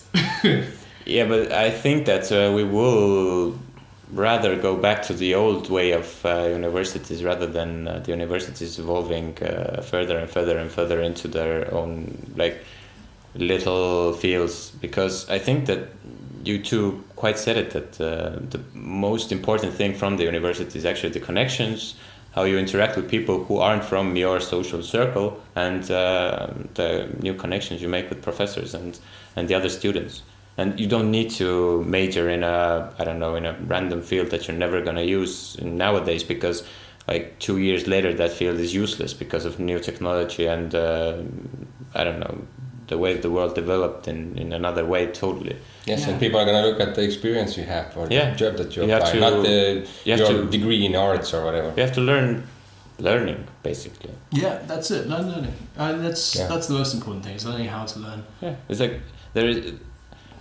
yeah, but I think that uh, we will rather go back to the old way of uh, universities rather than uh, the universities evolving uh, further and further and further into their own like little fields because I think that you two quite said it that uh, the most important thing from the university is actually the connections how you interact with people who aren't from your social circle and uh, the new connections you make with professors and, and the other students. And you don't need to major in a i don't know in a random field that you're never going to use nowadays because like two years later that field is useless because of new technology and uh, i don't know the way the world developed in, in another way totally Yes, and people are gonna look at the experience you have or Yeah. the job that you, You have apply, to- not the you have your to- degree in arts or whatever. you have to learn learning basically Yeah, that's it. Learn learning. And that's Yeah. that's the most important thing. Is learning how to learn. Yeah, it's like there is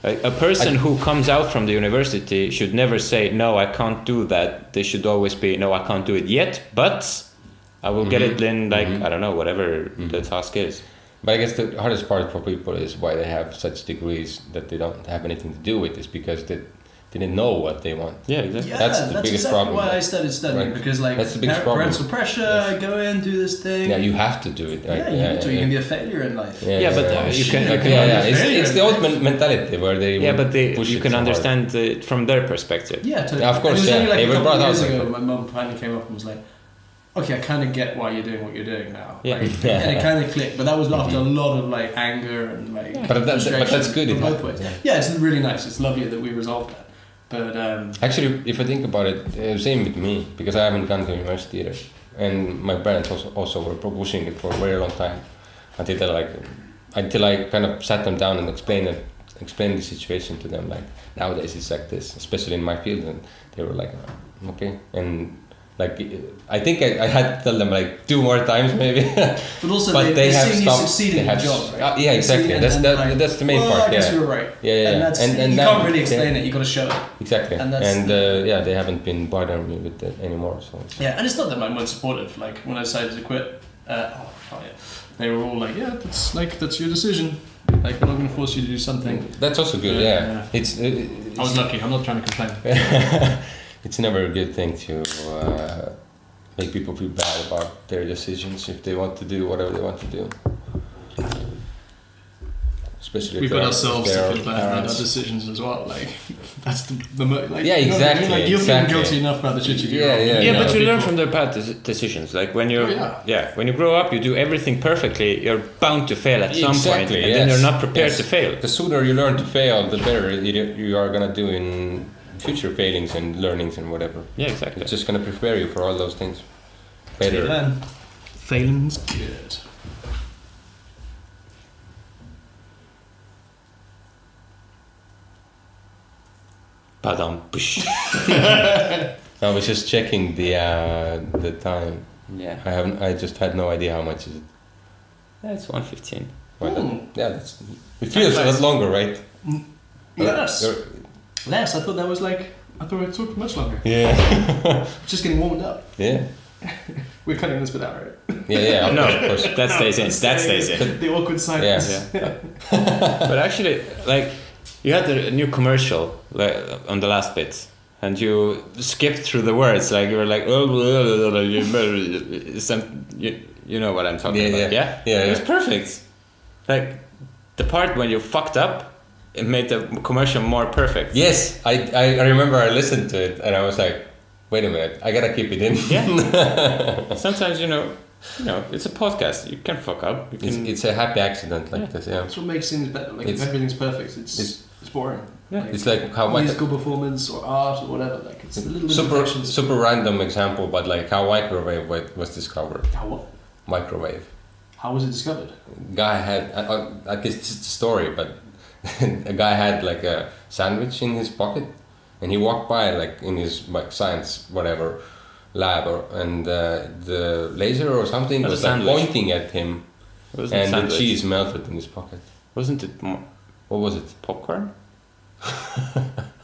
a, a person who comes out from the university should never say no, I can't do that. They should always be no, I can't do it yet, but I will get mm-hmm. it in like mm-hmm. I don't know whatever mm-hmm. the task is. But I guess the hardest part for people is why they have such degrees that they don't have anything to do with is because they didn't know what they want. Yeah, exactly. Yeah, That's that's, the biggest exactly problem. why I started studying Right. because like That's the biggest par- problem. parental pressure, go in, do this thing. Yeah, you have to do it. Right? yeah, you need to. You can be a failure in life. Yeah, but, uh, you can- like, you yeah, can yeah. It's, it's the old men- mentality where they Yeah, but they, push you it can so understand it from their perspective. Yeah, totally. Yeah, of course, And it was yeah. only like They a were couple brought of years ago, my mom finally came up and was like, "Okay, I kind of get why you're doing what you're doing now." Yeah. Like, Yeah. and it kind of clicked. But that was after a lot of like anger and like. But that- but that's good, it both ways. yeah. Yeah. it's really nice. It's lovely that we resolved that. But um, Actually, if I think about it, uh, same with me because I haven't gone to university either, and my parents also also were pushing it for a very long time until they like until I kind of sat them down and explained it, explained the situation to them. Like nowadays it's like this, especially in my field, and they were like, "Uh, okay, and like I think I, I had to tell them like two more times maybe. But also they- they're seeing you succeed in they have job, right? uh, yeah, exactly. That's that, like, that's the main well, part. I guess yeah. you were right. Yeah, yeah. And that's and, and you now can't really they- explain it. You got to show it. Exactly. And And, uh, yeah, they haven't been bothering me with it anymore. So Yeah, and it's not that I'm unsupportive. Like when I decided to quit, uh, oh, oh yeah, they were all like, "Yeah, that's like that's your decision. Like we're not going to force you to do something." That's also good. Yeah, Yeah, yeah. it's. Uh, I was lucky. I'm not trying to complain. it's never a good thing to uh, make people feel bad about their decisions if they want to do whatever they want to do. Especially We've got ourselves to feel bad about our decisions as well. Like that's the, the mo- like Yeah, you know what I mean? exactly, Like you're feeling exactly. guilty enough about the shit you do. Yeah, wrong. yeah, Yeah, yeah. but you learn from their bad dec- decisions. Like when you, Oh, yeah. when you grow up, you do everything perfectly. You're bound to fail at some point, Exactly, and then you're not prepared yes. to fail. The sooner you learn to fail, the better you you are gonna do in future failings and learnings and whatever. Yeah, exactly. It's just gonna prepare you for all those things better. Then failing's good. Padam. push. I was just checking the uh, the time. Yeah. I haven't. I just had no idea how much is it. Yeah, it's 115. Well, Hmm. that- yeah, that's, it feels a lot longer, right? Yes. You're- Less. I thought that was like. I thought it took much longer. Yeah. Just getting warmed up. yeah. We're cutting this bit out, right? Yeah. Yeah. Of No, of course. that stays in. That stays in. The awkward silence. Yeah. but actually, like, you had a new commercial like, on the last bit, and you skipped through the words. Like you were like, oh, some, you, you know what I'm talking Yeah, about? yeah. Yeah, Yeah, It was perfect. Like the part when you fucked up, it made the commercial more perfect. Yes, I, I I remember I listened to it and I was like, wait a minute, I gotta keep it in. Yeah. Sometimes you know, you know, it's a podcast. You can fuck up. You it's, can. it's a happy accident like this. Yeah. That's what makes things better. Like if everything's perfect, it's it's- it's, boring. Yeah. It's like how much musical performance or art or whatever. Like it's a little bit super imperfections. super random example, but like how microwave was discovered. How what? Microwave. How was it discovered? Guy had I, I, I guess it's just a story, but a guy had like a sandwich in his pocket, and he walked by like in his like science whatever lab or, and uh, the laser or something was like pointing at him, and the cheese melted in his pocket. Wasn't it What was it? popcorn?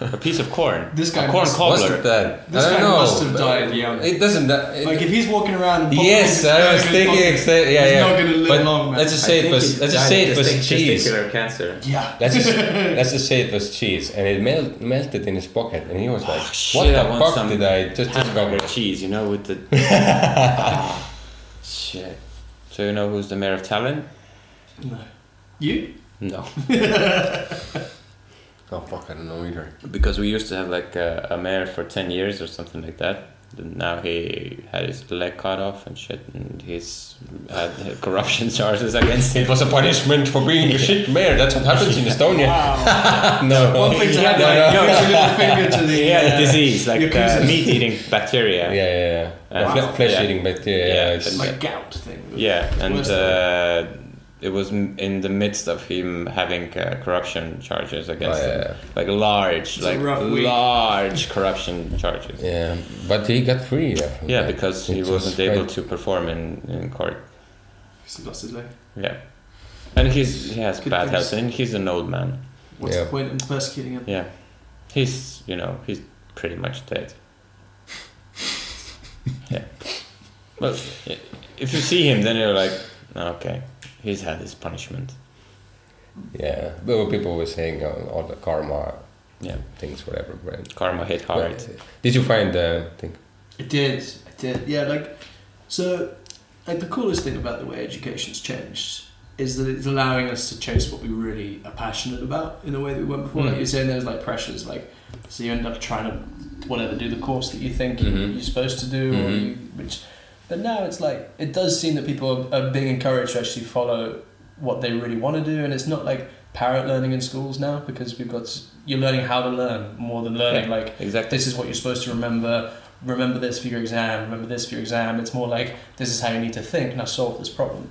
a piece of corn. This guy a corn must- Was cobbler. it that? This I don't guy know. must have died young. It doesn't. that- It, Like if he's walking around. And yes, his I was burger in his thinking. pocket, Exa- yeah, he's yeah. not gonna live but long, man. let's just say it was. Let's just say it was cheese. Testicular cancer. Yeah. Let's just, let's just say it was cheese, and it mel- melted in his pocket, and he was like, oh, "What shit, I the want fuck some did I just Hamburger discover?" cheese, you know, with the. Shit. So you know who's the mayor of Tallinn? No. You? No. Oh fuck, I don't know either. because we used to have like a, a mayor for 10 years or something like that. Then now he had his leg cut off and shit, and he's had corruption charges against him. It was a punishment for being a shit mayor. That's what happens in Estonia. no, One thing to Yeah, no, like no. no, your little finger to the. He had a uh, disease, like uh, meat-eating bacteria. Yeah, yeah, yeah. Uh, wow. Flesh-eating bacteria. Yeah, Yeah, it's, like gout thing. Yeah, and uh, it was in the midst of him having uh, corruption charges against Oh, yeah, him, like large, a like large corruption charges. yeah, but he got free. Yeah, from Yeah, because he It was wasn't able great. to perform in, in court. He lost his leg. Yeah, and he's he has Good bad things. health, and he's an old man. What's Yeah. the point in persecuting him? Yeah, he's you know he's pretty much dead. yeah, well, if you see him, then you're like, okay, he's had his punishment. Yeah, there were people were saying uh, all the karma Yeah, things, whatever. But, karma hit hard. but, did you find the thing? It did. It did. Yeah, like so. Like the coolest thing about the way education's changed is that it's allowing us to chase what we really are passionate about in a way that we weren't before. Like Mm. you're saying, there's like pressures, like so you end up trying to whatever do the course that you think Mhm. you're supposed to do, or Mhm. you, which. But now it's like it does seem that people are, are being encouraged to actually follow what they really want to do, and it's not like parrot learning in schools now because we've got you're learning how to learn more than learning Yeah, like exactly. this is what you're supposed to remember. Remember this for your exam. Remember this for your exam. It's more like this is how you need to think. Now solve this problem.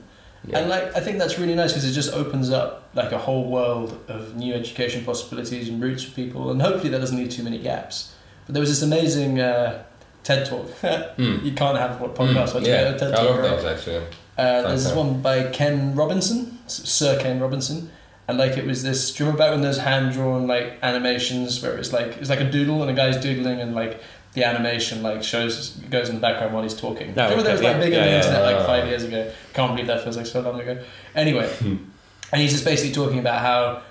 And like I think that's really nice because it just opens up like a whole world of new education possibilities and routes for people, and hopefully that doesn't leave too many gaps. But there was this amazing uh, TED talk. Mm. You can't have what Mm, podcast, but yeah, TED I talk. love right? those actually. Uh, there's this one by Ken Robinson, Sir Ken Robinson, and like it was this. Do you remember back when there's hand drawn like animations where it's like it's like a doodle and a guy's doodling and like the animation like shows goes in the background while he's talking. You remember okay, that was like yeah, big yeah, on the yeah, internet like five years ago. Can't believe that feels like so long ago. Anyway, and he's just basically talking about how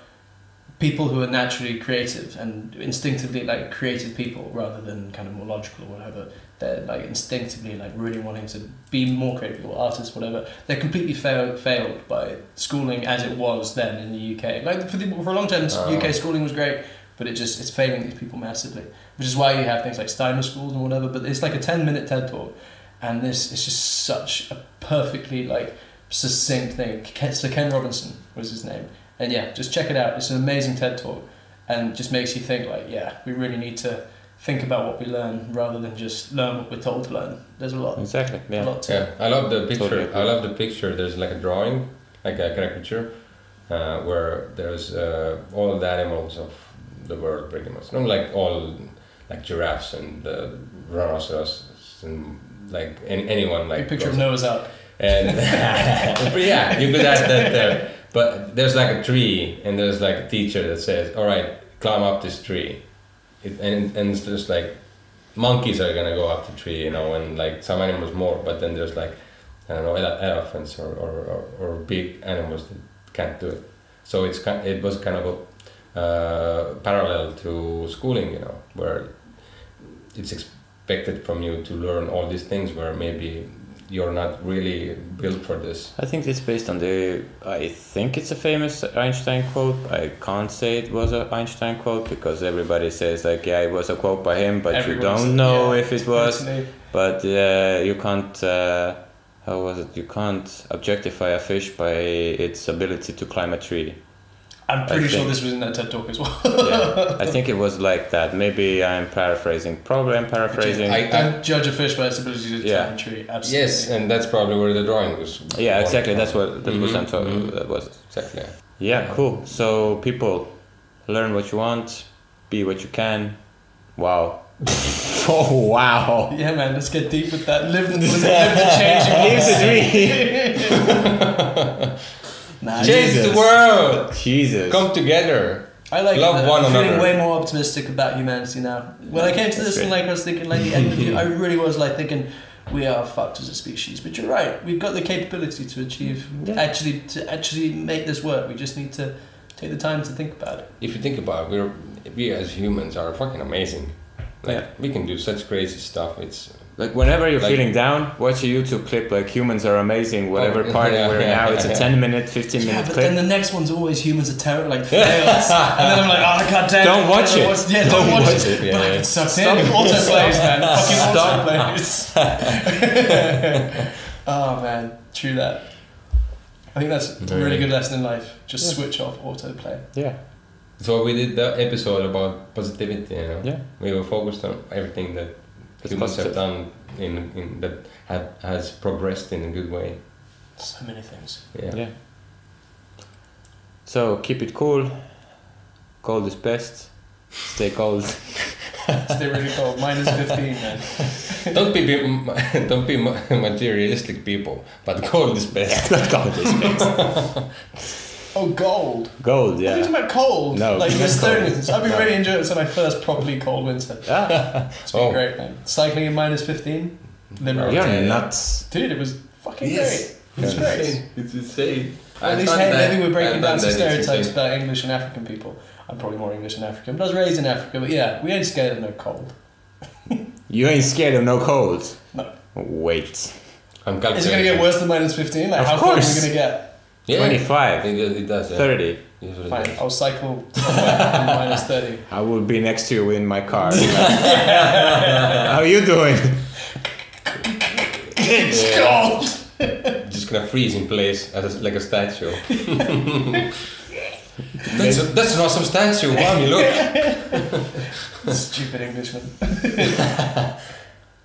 people who are naturally creative and instinctively like creative people rather than kind of more logical or whatever. They're like instinctively like really wanting to be more creative or artists whatever. They're completely fail, failed by schooling as it was then in the UK like for, the, for a long time uh. Oh. UK schooling was great but it just it's failing these people massively which is why you have things like Steiner schools and whatever but it's like a 10 minute TED talk and this is just such a perfectly like succinct thing. So Ken Robinson was his name and yeah just check it out it's an amazing TED talk and just makes you think like yeah we really need to think about what we learn rather than just learn what we're told to learn there's a lot Exactly. a Yeah. lot to Yeah, I love the picture. Totally. I love the picture. There's like a drawing, like a caricature, uh, where there's uh, all the animals of the world, pretty much. Not like all, like giraffes and uh, rhinoceroses and like any, anyone a like. picture of Noah's Ark And but yeah, you could add that there. But there's like a tree, and there's like a teacher that says, "All right, climb up this tree," it, and and it's just like monkeys are gonna go up the tree, you know, and like some animals more. But then there's like I don't know ele- elephants or, or, or, or big animals that can't do it. So it's kind. It was kind of a uh, parallel to schooling, you know, where it's expected from you to learn all these things where maybe you're not really built for this. I think it's based on the. I think it's a famous Einstein quote. I can't say it was an Einstein quote because everybody says like, yeah, it was a quote by him, but Everyone you don't know yeah, if it was. But uh, you can't. Uh, how was it? You can't objectify a fish by its ability to climb a tree. I'm pretty I sure this was in that TED talk as well Yeah, I think it was like that. Maybe I'm paraphrasing. Probably I'm paraphrasing. I- don't judge a fish by its ability to Yeah. climb a tree absolutely Yes, and that's probably where the drawing was. yeah, exactly. from. That's what that was. I'm Mhm, talking. mhm. That was. Exactly. Yeah, cool. So people, learn what you want, be what you can. Wow. oh wow. yeah man let's get deep with that live the, live the change you Live the dream nah, Change Jesus. the world. Jesus. Come together. I like Love it. one I'm feeling another. way more optimistic about humanity now. When I came to this, and like I was thinking, like the end of it, I really was like thinking, we are fucked as a species. But you're right. We've got the capability to achieve, Yeah. actually, to actually make this work. We just need to take the time to think about it. If you think about it, we're we as humans are fucking amazing. Like Yeah. we can do such crazy stuff. It's Like whenever you're Like- feeling down, watch a YouTube clip like humans are amazing, whatever Oh, part yeah, we're yeah, now. It's yeah. a 10 minute, 15 Yeah, minute but clip. then the next one's always humans are terrible, like fails, and then I'm like, oh god damn! Don't it, watch it. watched- Yeah, Don't don't, watch, watch it. it, yeah, but I yeah. get sucked Stop. in. Autoplays, man. Fucking Stop. autoplays. oh man, true that. I think that's a really good lesson in life. Just switch off autoplay. yeah. so we did the episode about positivity. You know, Yeah. we were focused on everything that That's humans have done in, in that have, has progressed in a good way. So many things. Yeah. Yeah. So keep it cool. Cold is best. Stay cold. Stay really cold. Minus fifteen, man. don't be be- don't be materialistic people, but gold is best. Cold is best. Oh, gold. Gold, What are you yeah. talking about cold? No, like not the cold. Estonians. I've been really enjoying it. It's my first properly cold winter. Ah, It's been Oh. great, man. Cycling in minus fifteen. Liberal. you're Okay. nuts. Dude, it was fucking great. It was great. It's insane. At least, thought hey, that- maybe we're breaking down some stereotypes about English and African people. I'm probably more English and African, but I was raised in Africa. But yeah, we ain't scared of no cold. You ain't scared of no cold. No. Wait. I'm Is it gonna get worse than minus 15? Like, Of how cold are course. it gonna get? Yeah, 25. It, it does. Yeah. 30. Usually Fine, does. I'll cycle somewhere in minus 30. I will be next to you in my car. How are you doing? It's Yeah. cold! Just gonna freeze in place as a, like a statue. That's, a, that's an awesome statue. Mommy, look. Stupid Englishman.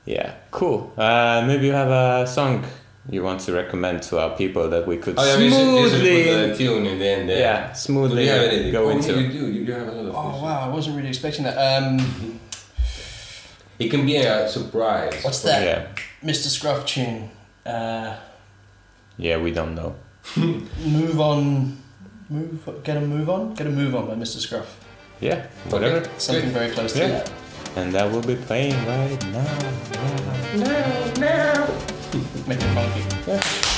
Yeah, cool. Uh, maybe you have a song you want to recommend to our people that we could Oh, yeah, we should, we should smoothly, put the tune in the end there. yeah, smoothly Do you have go oh, into. You do. You do have a lot of Oh wow, I wasn't really expecting that. Um, It can be a surprise. what's that? Yeah, Mr. Scruff tune. Uh, yeah, we don't know. move on. Move. Get a move on. Get a move on by Mr. Scruff. Yeah, whatever. Something very close to Yeah. that. And that will be playing right now. Now, now. Make it funky. Yeah.